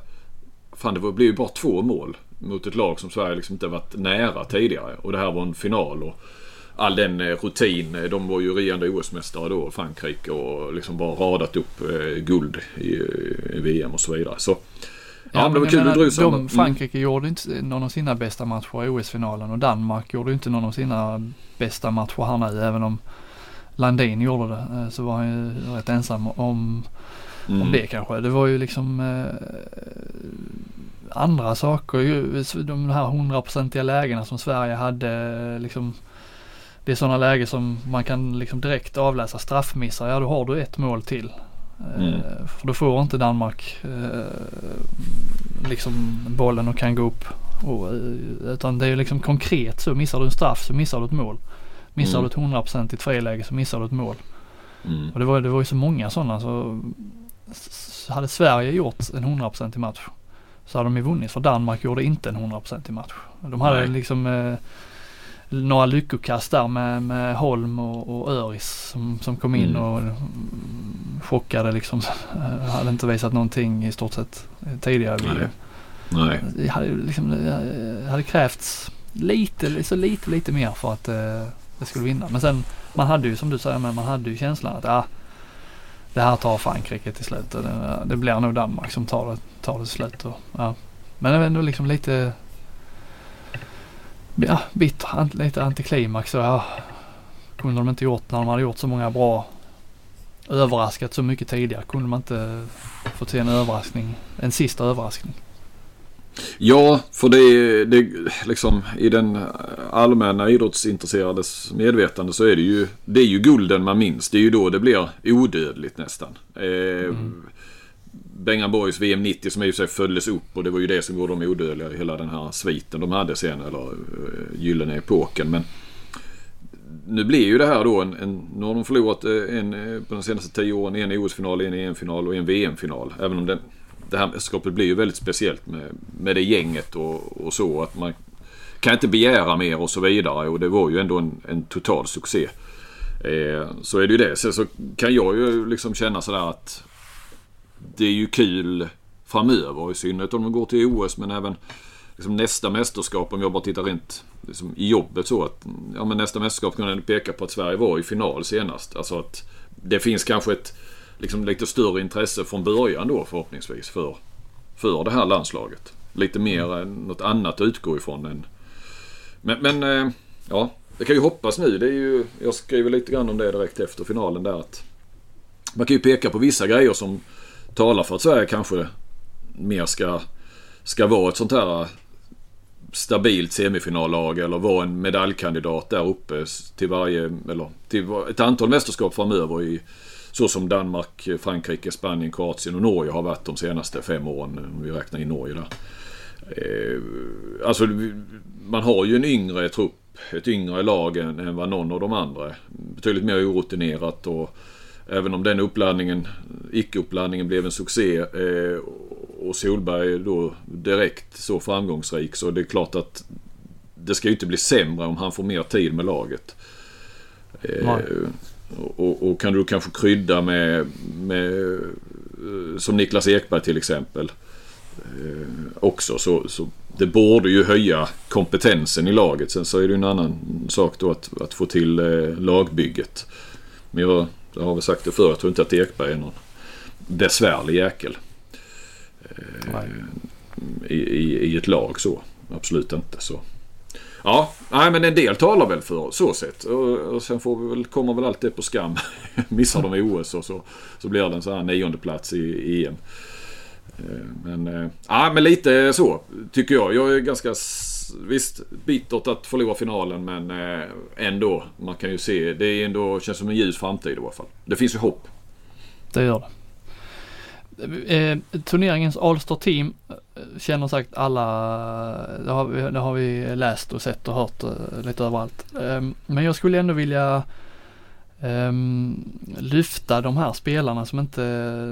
Fan det blev ju bara två mål mot ett lag som Sverige liksom inte varit nära tidigare. Och det här var en final. och All den eh, rutin. Eh, de var ju regerande OS-mästare då, Frankrike. Och liksom bara radat upp eh, guld i, eh, i, VM och så vidare. Så Ja, ja det var kul att de, mm. Frankrike gjorde inte någon av sina bästa matcher i OS-finalen och Danmark gjorde inte någon av sina bästa matcher här nu. Även om Landin gjorde det så var han ju rätt ensam om, mm. om det kanske. Det var ju liksom andra saker. De här hundraprocentiga lägena som Sverige hade liksom. Det är sådana lägen som man kan liksom direkt avläsa straffmissar. Ja då har du ett mål till. Eh, mm. För då får inte Danmark eh, liksom bollen och kan gå upp. Och, eh, utan det är liksom konkret så. Missar du en straff så missar du ett mål. Missar mm. du ett hundraprocentigt friläge så missar du ett mål. Mm. Och det var, det var ju så många sådana så hade Sverige gjort en hundraprocentig match så hade de ju vunnit för Danmark gjorde inte en 100% i match. De hade Nej. liksom några lyckokast där med, med Holm och, och Öris som, som kom in mm. och chockade liksom. hade inte visat någonting i stort sett tidigare. Nej. Nej. Det hade, liksom, det hade krävts lite, så lite, lite mer för att eh, det skulle vinna. Men sen man hade ju som du säger, men man hade ju känslan att ah, det här tar Frankrike till slut. Det, det blir nog Danmark som tar det, tar det till slut. Och, ja. Men ändå liksom lite ja, bitter, lite antiklimax. Ja, kunde de inte gjort när de hade gjort så många bra överraskat så mycket tidigare. Kunde man inte fått se en överraskning, en sista överraskning. Ja, för det, det liksom i den allmänna idrottsintresserades medvetande så är det ju det är ju gulden man minns. Det är ju då det blir odödligt nästan. Eh, mm. Bengan Boys VM 90 som i och för sig följdes upp och det var ju det som gjorde dem odödliga i hela den här sviten de hade sen eller uh, gyllene epoken. Men nu blir ju det här då en, en nu har de förlorat eh, en eh, på de senaste tio åren en OS-final, en EM-final och en VM-final. Även om den det här mästerskapet blir ju väldigt speciellt med, med det gänget och, och så. Att man kan inte begära mer och så vidare. Och det var ju ändå en, en total succé. Eh, så är det ju det. Sen så kan jag ju liksom känna sådär att det är ju kul framöver. I synnerhet om de går till OS men även liksom nästa mästerskap om jag bara tittar rent liksom, i jobbet så att ja, men nästa mästerskap kan jag peka på att Sverige var i final senast. Alltså att det finns kanske ett liksom, lite större intresse från början då förhoppningsvis för, för det här landslaget. Lite mer än något annat att utgå ifrån än... Men, men eh, ja, det kan ju hoppas nu. Det är ju, jag skriver lite grann om det direkt efter finalen där att man kan ju peka på vissa grejer som talar för att Sverige kanske mer ska, ska vara ett sånt här stabilt semifinallag eller vara en medaljkandidat där uppe till varje, eller till ett antal mästerskap framöver i så som Danmark, Frankrike, Spanien, Kroatien och Norge har varit de senaste fem åren om vi räknar in Norge där. Eh, alltså man har ju en yngre trupp, ett yngre lag än, än vad någon av de andra. Betydligt mer orutinerat och även om den uppladdningen, icke-uppladdningen blev en succé eh, och Solberg då direkt så framgångsrik så det är klart att det ska ju inte bli sämre om han får mer tid med laget. Eh, och, och, kan du kanske krydda med, med eh, som Niklas Ekberg till exempel. Eh, också så, så det borde ju höja kompetensen i laget. Sen så är det ju en annan sak då att, att få till eh, lagbygget. Men jag, jag har väl sagt det förr, jag tror inte att Ekberg är någon besvärlig jäkel. Eh, i, i, I ett lag så. Absolut inte så. Ja, nej, men en del talar väl för så sätt. Och, och sen får vi väl, kommer väl allt det på skam. [laughs] Missar de OS och så, så blir det en sån här nionde plats i, i EM. Eh, men, äh, ja, men lite så tycker jag. Jag är ganska, visst, bittert att förlora finalen men eh, ändå. Man kan ju se, det är ändå, känns som en ljus framtid i alla fall. Det finns ju hopp. Det gör det. Eh, turneringens All-Star Team eh, känner sagt alla, det har, vi, det har vi läst och sett och hört eh, lite överallt. Eh, men jag skulle ändå vilja ehm, lyfta de här spelarna som inte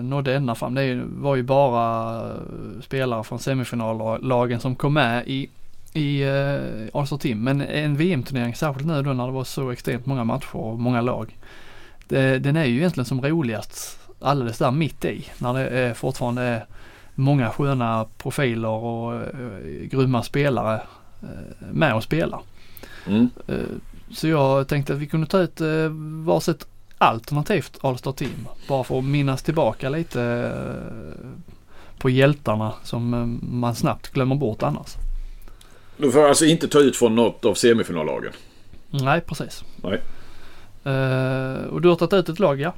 nådde ända fram. Det var ju bara eh, spelare från semifinallagen som kom med i, i uh, All-Star Team. Men en VM-turnering, särskilt nu då när det var så extremt många matcher och många lag. Det, den är ju egentligen som roligast alldeles där mitt i när det är fortfarande är många sköna profiler och uh, grymma spelare uh, med och spela. Mm. Uh, så jag tänkte att vi kunde ta ut uh, varsitt alternativt All-Star Team. Bara för att minnas tillbaka lite uh, på hjältarna som uh, man snabbt glömmer bort annars. Du får alltså inte ta ut från något av semifinallagen? Nej, precis. Nej. Uh, och du har tagit ut ett lag, ja?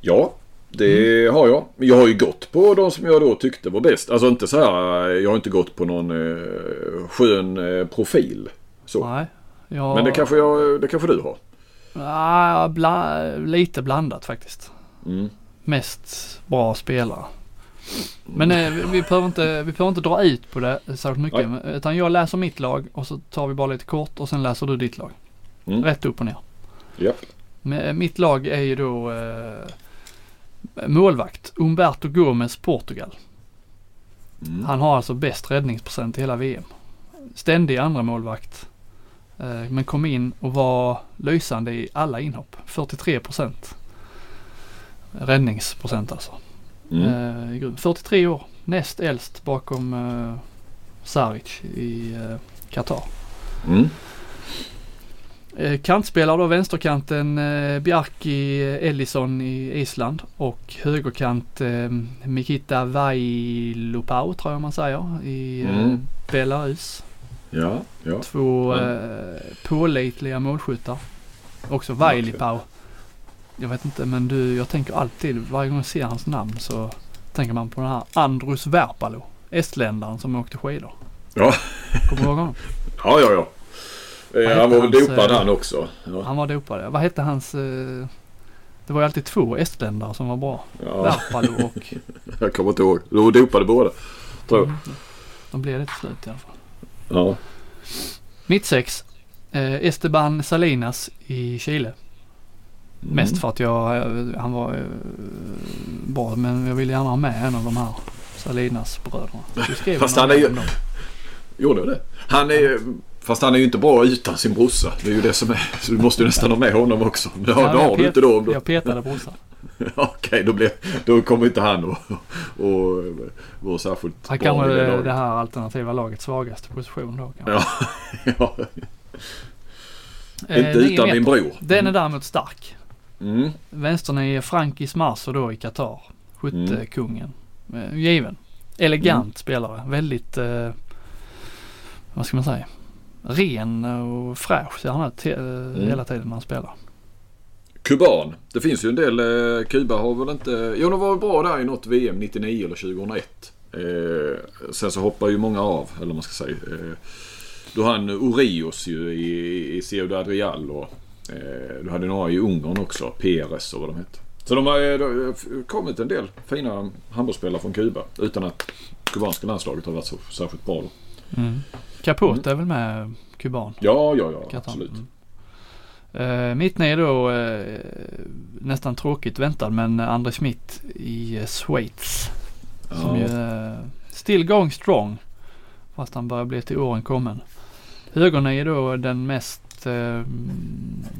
Ja, det mm. har jag. Jag har ju gått på de som jag då tyckte var bäst. Alltså inte så här, jag har inte gått på någon eh, skön eh, profil. Så. Nej, jag... Men det kanske, jag, det kanske du har? Ja, bla, lite blandat faktiskt. Mm. Mest bra spelare. Men eh, vi, behöver inte, vi behöver inte dra ut på det särskilt mycket. Nej. Utan jag läser mitt lag och så tar vi bara lite kort och sen läser du ditt lag. Mm. Rätt upp och ner. Yep. Men, mitt lag är ju då eh, målvakt Umberto Gomes Portugal. Mm. Han har alltså bäst räddningsprocent i hela VM. Ständig andra målvakt Eh, men kom in och var lysande i alla inhopp. 43 procent. Räddningsprocent alltså. Mm. 43 eh, år. Näst äldst bakom uh, Saric i uh, Qatar. Mm. Uh, kantspelare då vänsterkanten uh, Bjarki Ellison i Island och högerkant uh, Mikita Vailupau tror jag man säger i mm. Belarus. Ja, ja. Två ja. Eh, pålitliga målskyttar. Också Vailipau. Jag vet inte men du, jag tänker alltid varje gång jag ser hans namn så tänker man på den här Andrus Verpalo. Estländaren som åkte skidor. Ja. Kommer du ihåg honom? [laughs] Ja, ja, ja. Eh, han var väl dopad eh, han också. Ja. Han var dopad Vad hette hans... Eh, det var ju alltid två estländare som var bra. Ja. Verpalo och... [laughs] jag kommer inte ihåg. De var dopade båda. Tror jag. Mm. De blev det till slut i alla fall. Ja. Mitt sex. Eh, Esteban Salinas i Chile. Mm. Mest för att jag, han var eh, bra men jag vill gärna ha med en av de här Salinas bröderna. Fast han är ju... Gjorde det? Han är ju... Fast han är ju inte bra utan sin brorsa. Det är ju det som är. Så du måste ju nästan ha med honom också. Det, ja, det har jag du inte då. Om du... Jag petade brorsan. [laughs] Okej, då, blir, då kommer inte han att och, vara särskilt Han bra kanske är det här alternativa lagets svagaste position då. Kanske. Ja, [laughs] ja. Eh, inte utan din meter. bror. Den är däremot stark. Mm. Vänstern är Frankis Marso då i Qatar. Mm. Skyttekungen. Eh, Given. Elegant spelare. Väldigt, eh, vad ska man säga, ren och fräsch ser han ut eh, hela tiden när han spelar. Kuban. Det finns ju en del. Eh, Kuba har väl inte... Jo, de var bra där i något VM 99 eller 2001. Eh, sen så hoppar ju många av, eller vad man ska säga. Eh, du har han Orios ju i, i Ciudad Real och du hade några i Ungern också. Peres och vad de hette. Så de har, eh, har kommit en del fina handbollsspelare från Kuba utan att kubanska landslaget har varit så särskilt bra då. Mm. Capote är väl med kuban? Ja, ja, ja. Qatar. Absolut. Mm. Uh, mitt är då eh, nästan tråkigt väntad men André Schmidt i uh, Schweiz. Som ju Ja. uh, still going strong. Fast han börjar bli till åren kommen. Högern är då den mest, eh,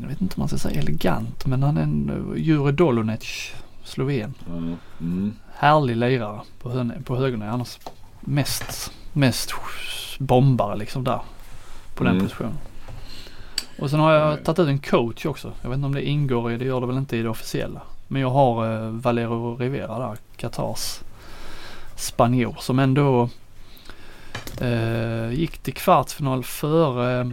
jag vet inte om man ska säga elegant, men han är en uh, Jure Dolonec, sloven. Ja. Mm. Härlig lirare på, hön- på högerna. Annars mest, mest bombare liksom där. På den Mm. positionen. Och sen har jag Nej. tagit ut en coach också. Jag vet inte om det ingår i, det gör det väl inte i det officiella. Men jag har eh, Valero Rivera där, Qatars spanjor som ändå eh, gick till kvartsfinal före eh,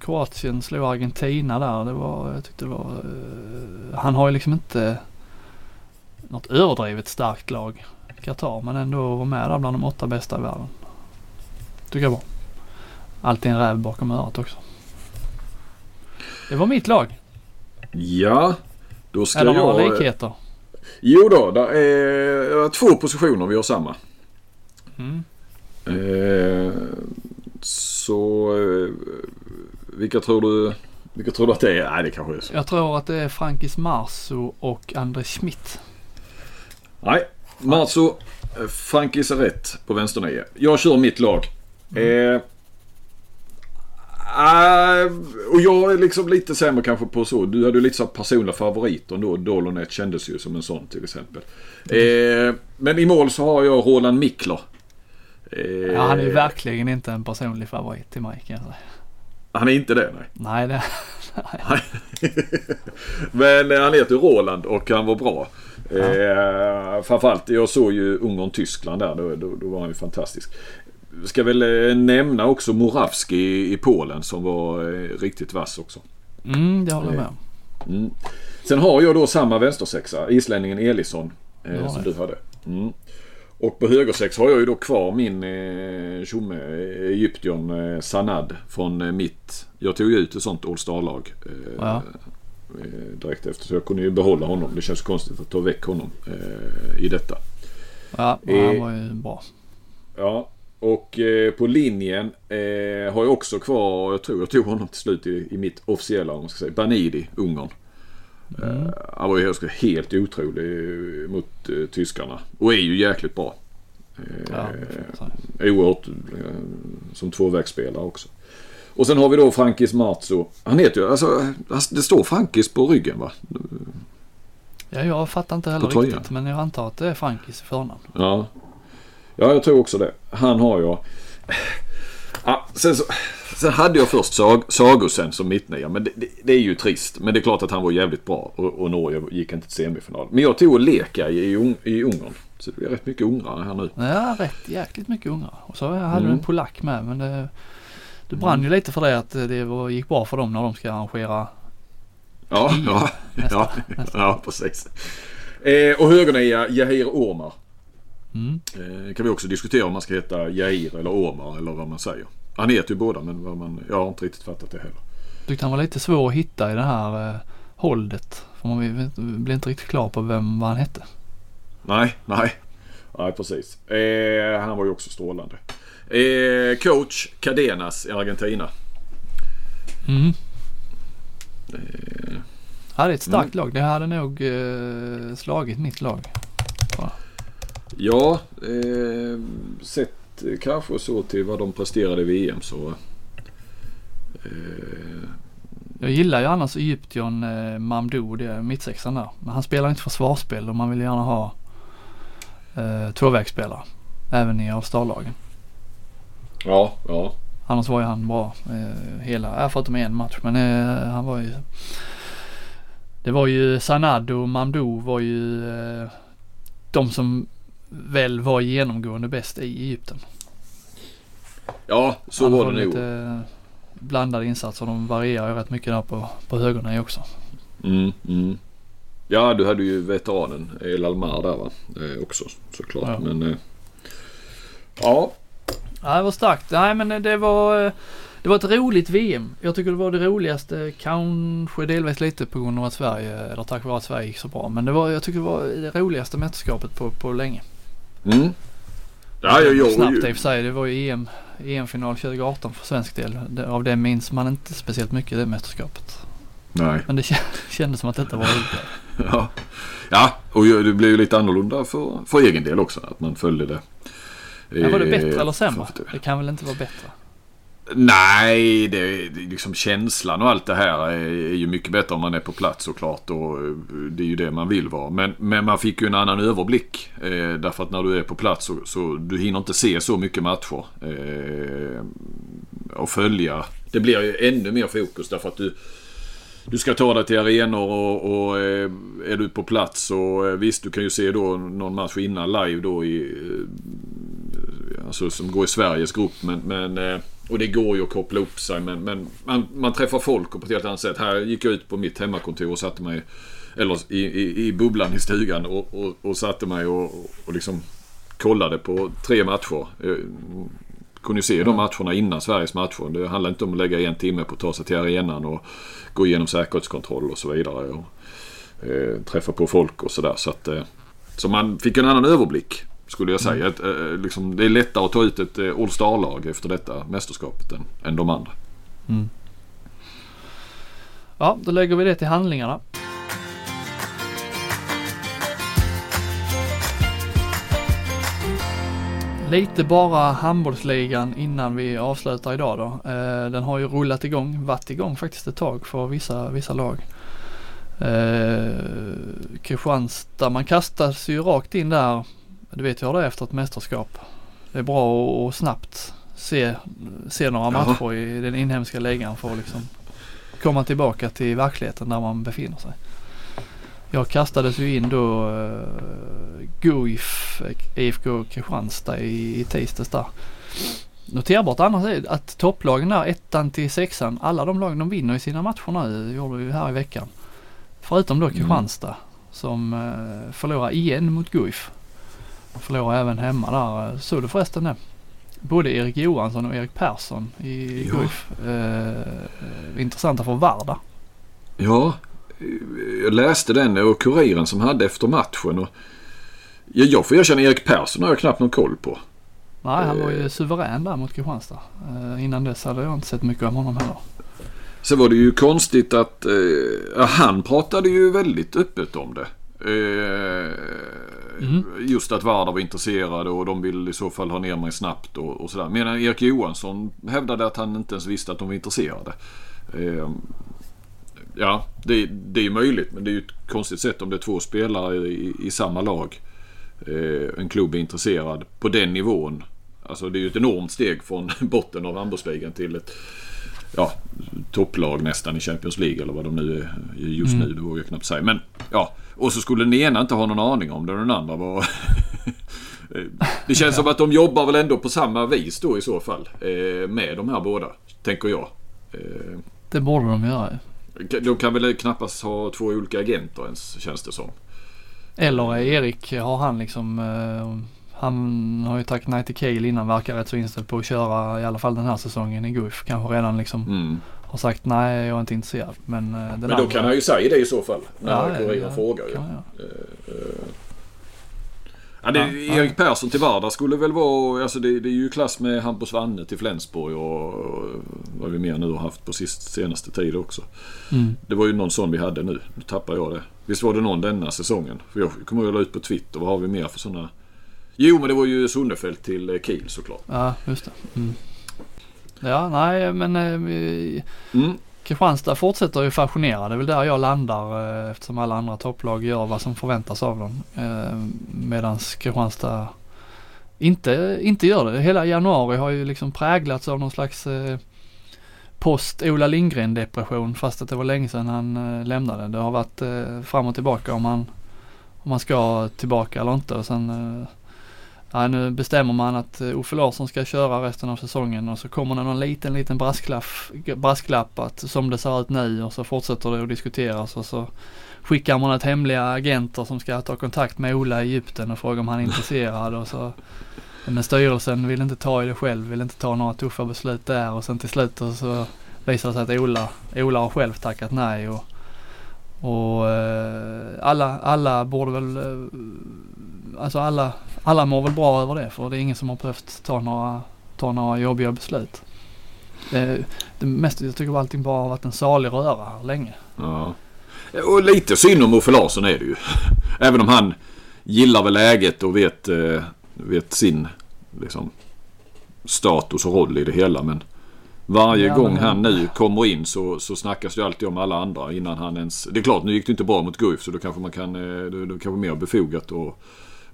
Kroatien slog Argentina där. Det var, jag tyckte det var, eh, han har ju liksom inte något överdrivet starkt lag, Qatar, men ändå var med där bland de åtta bästa i världen. Tycker jag var. Alltid en räv bakom örat också. Det var mitt lag. Ja, då ska Eller jag... några likheter. Jo då, det är två positioner vi har samma. Mm. Eh, så eh, vilka tror du vilka tror du att det är? Nej, det kanske är så. Jag tror att det är Frankis Marso och André Schmidt. Nej, Marzo, eh, Frankis är rätt på vänsternio. Jag kör mitt lag. Eh, ah, och jag är liksom lite sämre kanske på så. Du hade ju lite så personliga favoriter då. Dolonet kändes ju som en sån till exempel. Eh, men i mål så har jag Roland Mikler. Eh, Ja, han är ju verkligen inte en personlig favorit till mig kan jag säga. Han är inte det nej. Nej, det... Men eh, han heter ju Roland och han var bra. Eh, framförallt, jag såg ju Ungern-Tyskland där. Då, då, då var han ju fantastisk. Ska väl eh, nämna också Morawski i, i Polen som var eh, riktigt vass också. Mm, det håller jag med om. Mm. Sen har jag då samma vänstersexa, islänningen Elisson. Eh, Ja, som du hade. Mm. Och på högersex har jag ju då kvar min eh, tjomme Egyption eh, Sanad från eh, mitt. Jag tog ju ut ett sånt All Star-lag. Eh, Ja. eh, direkt efter. Så jag kunde ju behålla honom. Det känns konstigt att ta väck honom i detta. Ja, han var ju bra. Ja, och eh, på linjen eh, har jag också kvar, jag tror jag tog honom till slut i, i mitt officiella, om man ska säga, Banidi, Ungern. Eh, han var ju helt- helt otrolig mot eh, tyskarna och är ju jäkligt bra. Eh, Ja, oerhört som tvåvägsspelare också. Och sen har vi då Frankis Marzo. Han heter ju, alltså det står Frankis på ryggen va? ja, jag fattar inte heller riktigt men jag antar att det är Frankis i förnamn. Ja. Ja, jag tror också det. Han har jag. Ja, sen, så, sen hade jag först Sag, Sagosen som mittnia, men det, det, det är ju trist. Men det är klart att han var jävligt bra och, och Norge gick inte till semifinal. Men jag tog Leka i, i, i Ungern. Så det är rätt mycket ungrare här nu. Ja, rätt jäkligt mycket ungrare. Och så hade du Mm. en polack med men det, du brann ju lite för det att det var, gick bra för dem när de ska arrangera Ja, ja, nästa. ja, ja precis. Eh, och högernia Jahir Omar. Mm. Eh, kan vi också diskutera om man ska heta Jahir eller Omar eller vad man säger. Han heter ju båda men vad man, jag har inte riktigt fattat det heller. Tyckte han var lite svår att hitta i det här eh, hållet. För man blev inte riktigt klar på vem vad han hette. Nej, nej. Nej, precis. Eh, han var ju också strålande. Eh, coach Cadenas i Argentina. Mm. Eh, Ja, det är ett starkt lag. Det hade nog eh, slagit mitt lag. Ja, eh, sett kanske så till vad de presterade i VM så Eh, Jag gillar ju annars Egyption eh, Mamdou, det är mittsexan där. Men han spelar inte försvarsspel och man vill gärna ha eh, tvåvägsspelare. Även i All-Star-lagen. ja, ja. Annars var ju han bra eh, hela, förutom en match. Men eh, han var ju Det var ju Sanad och Mamdou var ju eh, de som väl var genomgående bäst i Egypten. Ja, så var det nog. eh, blandade insatser. De varierar ju rätt mycket där på, på högerna också. Mm, mm. Ja, du hade ju veteranen El Almar där va? Eh, också såklart. Ja. Men eh, ja, Ja, det var starkt. Nej men det var, eh, det var ett roligt VM. Jag tycker det var det roligaste, kanske delvis lite på grund av att Sverige, eller tack vare att Sverige gick så bra. Men det var, jag tycker det var det roligaste mästerskapet på, på länge. Mm. Ja, jag, jag, Snabbt i och för sig. Det var ju EM, EM-final 2018 för svensk del. Det, av det minns man inte speciellt mycket det mästerskapet. Nej. Men det kä- [laughs] kändes som att detta var roligt. [laughs] Ja. ja, och det blev ju lite annorlunda för, för egen del också. Att man följde det. Men var det Eh, bättre eller sämre? Det kan väl inte vara bättre? Nej, det är liksom känslan och allt det här är, är ju mycket bättre om man är på plats såklart. Och eh, det är ju det man vill vara. Men, men man fick ju en annan överblick. Eh, därför att när du är på plats så, så du hinner inte se så mycket matcher. Eh, och följa. Det blir ju ännu mer fokus därför att du du ska ta dig till arenor och, och eh, är du på plats så eh, visst du kan ju se då någon match innan live då i alltså som går i Sveriges grupp men, men eh, och det går ju att koppla upp sig men, men man, man träffar folk och på ett helt annat sätt. Här gick jag ut på mitt hemmakontor och satte mig eller i, i, i bubblan i stugan och, och, och satte mig och, och liksom kollade på tre matcher. Eh, kunde ju se de matcherna innan Sveriges matcher. Det handlar inte om att lägga en timme på att ta sig till arenan och gå igenom säkerhetskontroll och så vidare. Och, eh, träffa på folk och sådär. Så, att, eh, så man fick en annan överblick skulle jag säga. Ett, eh, eh, liksom, det är lättare att ta ut ett eh, All Star-lag efter detta mästerskapet än, än de andra. Mm. Ja, då lägger vi det till handlingarna. Lite bara handbollsligan innan vi avslutar idag då. Eh, den har ju rullat igång, varit igång faktiskt ett tag för vissa, vissa lag. Eh, Kristianstad, man kastas ju rakt in där. Du vet hur det är efter ett mästerskap. Det är bra att- snabbt se, se några Ja. matcher i den inhemska ligan för att liksom komma tillbaka till verkligheten där man befinner sig. Jag kastades ju in då uh, Guif, IFK Kristianstad i, i tisdags där. Noterbart annars är att topplagen där, ettan till sexan, alla de lagen de vinner i sina matcher nu, gjorde vi här i veckan. Förutom då Mm. Kristianstad som uh, förlorar igen mot Guif. Förlorar även hemma där. Såg du förresten det? Både Erik Johansson och Erik Persson i Ja. Guif. Uh, intressanta för Varda. Ja, eh, jag läste den och kuriren som hade efter matchen. Och, ja, jag får erkänna Erik Persson har jag knappt någon koll på. Nej, han var ju Eh. suverän där mot Kristianstad. Eh, innan dess hade jag inte sett mycket om honom heller. Sen var det ju konstigt att eh, han pratade ju väldigt öppet om det. Eh, Mm. Just att Varda var intresserade och de vill i så fall ha ner mig snabbt och, och sådär. Medan Erik Johansson hävdade att han inte ens visste att de var intresserade. Eh, ja, det, det är möjligt men det är ju ett konstigt sätt om det är två spelare i, i samma lag. Eh, en klubb är intresserad på den nivån. Alltså det är ju ett enormt steg från [laughs] botten av handbollsligan till ett ja, topplag nästan i Champions League eller vad de nu är just Mm. nu. Det vågar jag knappt säga. Men ja, och så skulle den ena inte ha någon aning om det och den andra var... [laughs] det känns som att de jobbar väl ändå på samma vis då i så fall. Eh, med de här båda, tänker jag. Eh, Det borde de göra. de kan väl knappast ha två olika agenter ens, känns det som. Eller Erik, har han liksom eh, han har ju tackat nej till Kiel innan, verkar rätt så inställd på att köra i alla fall den här säsongen i Guif. Kanske redan liksom Mm. Har sagt nej, jag är inte intresserad. Men, eh, den Men då andra- kan han ju säga det i så fall. När Ja, kuriren ja, frågar kan han göra. Ja, det, Ja. Erik Persson till vardag skulle väl vara, alltså det, det är ju klass med Hampus Wanne till Flensburg och, och vad vi mer nu har haft på sist, senaste tid också. Mm. Det var ju någon sån vi hade nu. Nu tappar jag det. Visst var det någon denna säsongen? För jag kommer att la ut på Twitter. Vad har vi mer för sådana? Jo men det var ju Sonnefeld till eh, Kiel såklart. Ja, just det. Mm. Ja, nej men eh, Mm. Kristianstad fortsätter ju fascinera. Det är väl där jag landar eh, eftersom alla andra topplag gör vad som förväntas av dem. Eh, Medan Kristianstad inte, inte gör det. Hela januari har ju liksom präglats av någon slags eh, post Ola Lindgren depression fast att det var länge sedan han eh, lämnade. Det har varit eh, fram och tillbaka om han, om han ska tillbaka eller inte och sen eh, Ja, nu bestämmer man att eh, Uffe Larsson ska köra resten av säsongen och så kommer det någon liten, liten brasklapp, brasklapp att som det ser ut nu och så fortsätter det att diskuteras och så skickar man ett hemliga agenter som ska ta kontakt med Ola i Egypten och fråga om han är intresserad och så. Men styrelsen vill inte ta i det själv, vill inte ta några tuffa beslut där och sen till slut så visar det sig att Ola, Ola har själv tackat nej och, och eh, alla, alla borde väl, eh, alltså alla, alla mår väl bra över det för det är ingen som har behövt ta några, ta några jobbiga beslut. Det, det mest, jag tycker allting bara har varit en salig röra här länge. Ja. Och lite synd om Uffe Larsson är det ju. [laughs] Även om han gillar väl läget och vet, eh, vet sin liksom, status och roll i det hela. Men varje Ja, gång men- han nu kommer in så, så snackas det alltid om alla andra innan han ens... Det är klart, nu gick det inte bra mot Guif så då kanske man kan... eh, Det, det kanske är mer befogat och...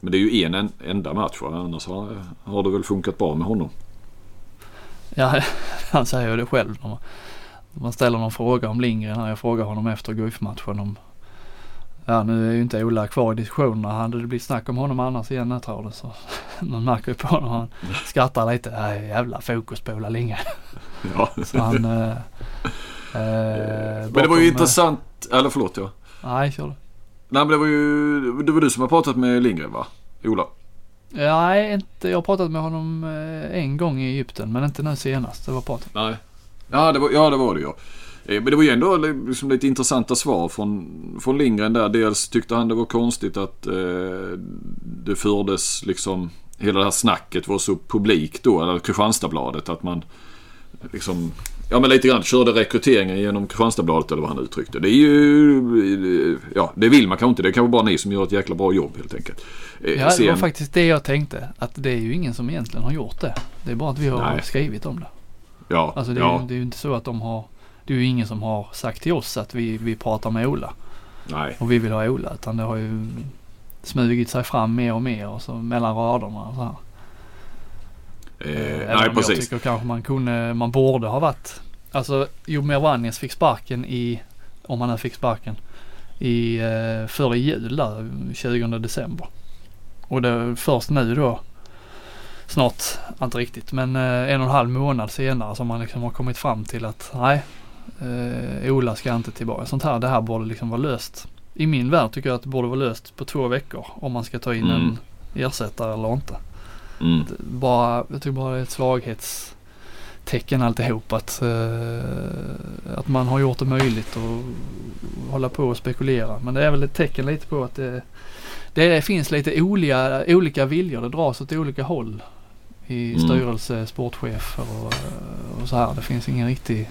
Men det är ju en, en enda match va? Annars har, har det väl funkat bra med honom. Ja, [laughs] han säger ju det själv. När man, när man ställer någon fråga om Lindgren här. Jag frågar honom efter Guif-matchen om Ja nu är ju inte Ola kvar i diskussionerna. Hade det blivit snack om honom annars igen jag tror det så. [laughs] Man märker ju på honom. Han skrattar lite. Äh, jävla fokus på Ola Lindgren. [laughs] Ja. Så han... Eh, eh, Men det var bakom, ju eh, intressant... Eller förlåt ja. Nej, kör du. Nej men det var ju... Det var du som har pratat med Lindgren va? Ola? Nej, inte. Jag har pratat med honom eh, en gång i Egypten men inte nu senast. Det var pratat. Nej. Ja det var, ja, det, var det ja. Eh, Men det var ju ändå liksom lite intressanta svar från, från Lindgren där. Dels tyckte han det var konstigt att eh, det fördes liksom... Hela det här snacket var så publikt då, eller Kristianstadsbladet, att man liksom... Ja men lite grann körde rekryteringen genom Kristianstadsbladet eller vad han uttryckte. Det är ju... Ja, det vill man kanske inte. Det är kanske bara ni som gör ett jäkla bra jobb helt enkelt. Eh, Ja, det sen- var faktiskt det jag tänkte. Att det är ju ingen som egentligen har gjort det. Det är bara att vi har Nej. skrivit om det. Ja, Alltså det är, ja, det är ju inte så att de har Det är ju ingen som har sagt till oss att vi, vi pratar med Ola nej. och vi vill ha Ola. Utan det har ju smugit sig fram mer och mer och så mellan raderna och så här. Eh, Även nej, om Jag precis. tycker kanske man kunde, man borde ha varit. Alltså Jomir Vanjes fick sparken i, om han nu fick sparken, i eh, före jul där, 20 december. Och det först nu då, snart, inte riktigt, men eh, en och en halv månad senare som man liksom har kommit fram till att nej, eh, Ola ska inte tillbaka. Sånt här, det här borde liksom vara löst. I min värld tycker jag att det borde vara löst på två veckor om man ska ta in Mm. en ersättare eller inte Mm. bara, jag tycker bara det är ett svaghetstecken alltihop att, eh, att man har gjort det möjligt att hålla på och spekulera. Men det är väl ett tecken lite på att det, det finns lite olika, olika viljor. Det dras åt olika håll i Mm. styrelse, sportchefer och, och så här. Det finns ingen riktig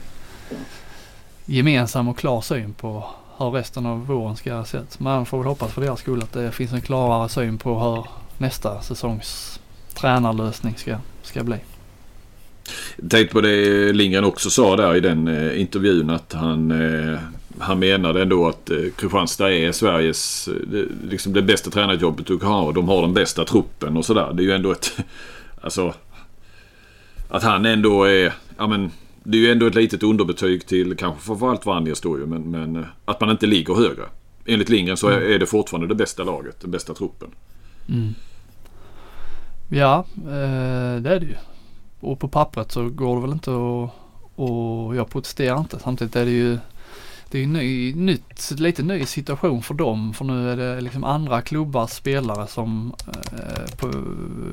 gemensam och klar syn på hur resten av våren ska se ut. Man får väl hoppas för deras skull att det finns en klarare syn på hur nästa säsongs tränarlösning ska, ska bli. Jag tänkte på det Lindgren också sa där i den eh, intervjun att han, eh, han menade ändå att eh, Kristianstad är Sveriges, eh, det, liksom det bästa tränarjobbet du kan ha och de har den bästa truppen och sådär. Det är ju ändå ett, [laughs] alltså att han ändå är, ja men det är ju ändå ett litet underbetyg till kanske framförallt Vanjes då ju men, men eh, att man inte ligger högre. Enligt Lindgren så är, är det fortfarande det bästa laget, den bästa truppen. Mm. Ja, eh, det är det ju. Och på pappret så går det väl inte att och jag protesterar inte. Samtidigt är det ju det är ju ny, nytt, lite ny situation för dem för nu är det liksom andra klubbars spelare som eh, på,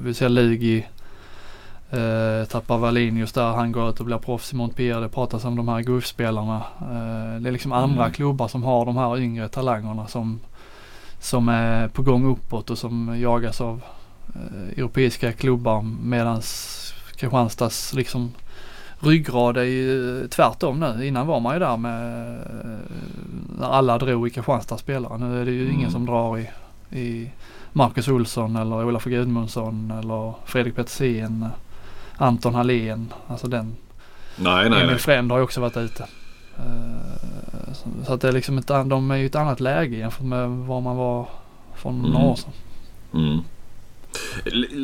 vi ser Lugi eh, tappar Wallinius där, han går ut och blir proffs i Montpellier. Det pratas om de här GUF-spelarna. Eh, det är liksom andra Mm. klubbar som har de här yngre talangerna som, som är på gång uppåt och som jagas av eh, europeiska klubbar medans Kristianstads liksom ryggrad är ju tvärtom nu. Innan var man ju där med eh, när alla drog i Kristianstads spelare. Nu är det ju Mm. ingen som drar i, i Marcus Olsson eller Olof Gudmundsson eller Fredrik Petersen, Anton Hallén. Alltså den, Nej, nej, Emil. Frend har ju också varit ute. Eh, så- att det är liksom ett, de är ju ett annat läge jämfört med var man var för några Mm. år sedan. Mm.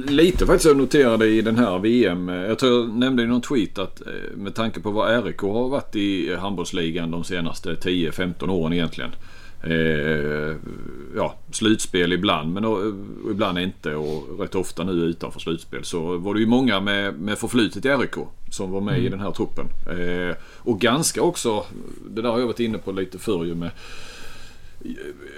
Lite faktiskt jag noterade i den här VM. Jag tror jag nämnde i någon tweet att eh, med tanke på vad RIK har varit i handbollsligan de senaste 10-15 åren egentligen. Eh, ja, slutspel ibland men och, och ibland inte och rätt ofta nu utanför slutspel. Så var det ju många med, med förflutet i RIK som var med i den här truppen. Eh, och ganska också, det där har jag varit inne på lite förr ju med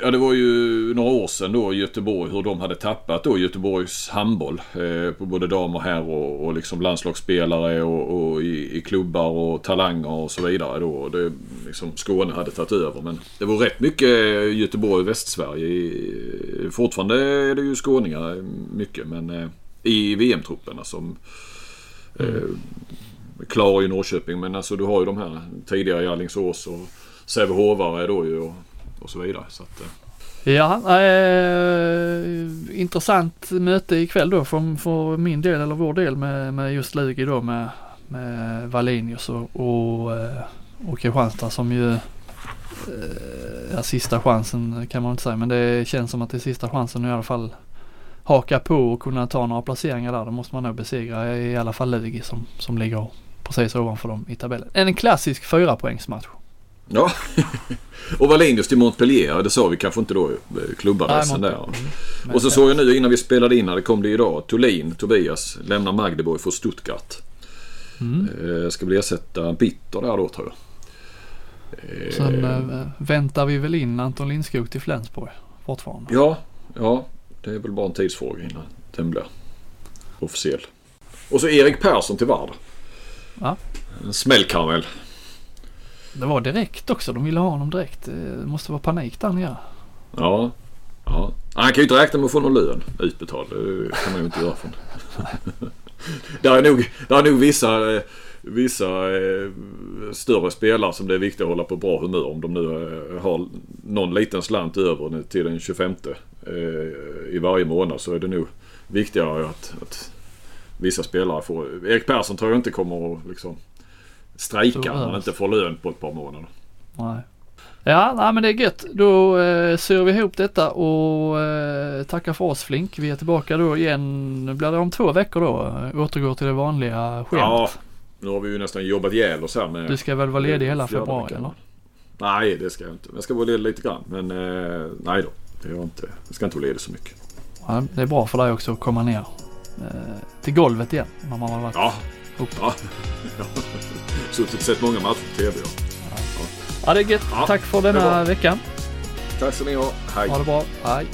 Ja det var ju några år sedan då Göteborg hur de hade tappat då Göteborgs handboll. Eh, på både dam och herr och, och liksom landslagsspelare och, och i, i klubbar och talanger och så vidare då. Det, liksom Skåne hade tagit över men det var rätt mycket Göteborg och Västsverige. Fortfarande är det ju skåningar mycket men eh, i VM-trupperna som eh, Klar i Norrköping men alltså du har ju de här tidigare i Alingsås och Sävehovare då ju och, och så vidare. Så att, eh, Ja, eh, intressant möte ikväll då för, för min del eller vår del med, med just Lugi då med, med Wallenius och, och, eh, och Kristianstad som ju eh, ja, sista chansen kan man inte säga men det känns som att det är sista chansen i alla fall haka på och kunna ta några placeringar där. Då måste man nog besegra i alla fall Lugi som, som ligger precis ovanför dem i tabellen. En klassisk fyrapoängsmatch. Ja, [laughs] och Wallenius till Montpellier, det sa vi kanske inte då, eh, klubbadressen Nej, där. Mm. Men- Och så såg jag nu innan vi spelade in det kom det idag, Thulin, Tobias, lämnar Magdeburg för Stuttgart. Mm. Eh, ska bli ersätta Bitter där då tror jag. Eh, Sen eh, väntar vi väl in Anton Lindskog till Flensburg fortfarande. Ja, ja, det är väl bara en tidsfråga innan den blir officiell. Och så Erik Persson till Vard. Ja. En smällkaramell. Det var direkt också. De ville ha honom direkt. Det måste vara panik där nere. Ja. ja. Han kan ju inte räkna med att få någon lön utbetald. Det kan man ju inte göra. Från. [laughs] där, är nog, där är nog vissa, eh, vissa eh, större spelare som det är viktigt att hålla på bra humör om de nu eh, har någon liten slant över till den 25 i varje månad så är det nog viktigare att, att vissa spelare får... Erik Persson tror jag inte kommer att liksom strejka han överst. inte får lön på ett par månader. Nej. Ja, nej, men det är gött. Då eh, syr vi ihop detta och eh, tackar för oss Flink. Vi är tillbaka då igen. Blir det om två veckor då. Eh, Återgår till det vanliga schemat. Ja, nu har vi ju nästan jobbat ihjäl oss här med... Du ska väl vara ledig hela februari eller? Nej, det ska jag inte. Jag ska vara ledig lite grann. Men eh, nej då. Det är jag inte. Jag ska inte vara ledig så mycket. Ja, det är bra för dig också att komma ner eh, till golvet igen. När man har varit Ja. upp. ja. [laughs] Suttit och sett många matcher på TV. Ja. Ja, det är gött. Ja, Tack för denna bra. veckan. Tack ska ni ha. Hej. Ha det bra. Hej.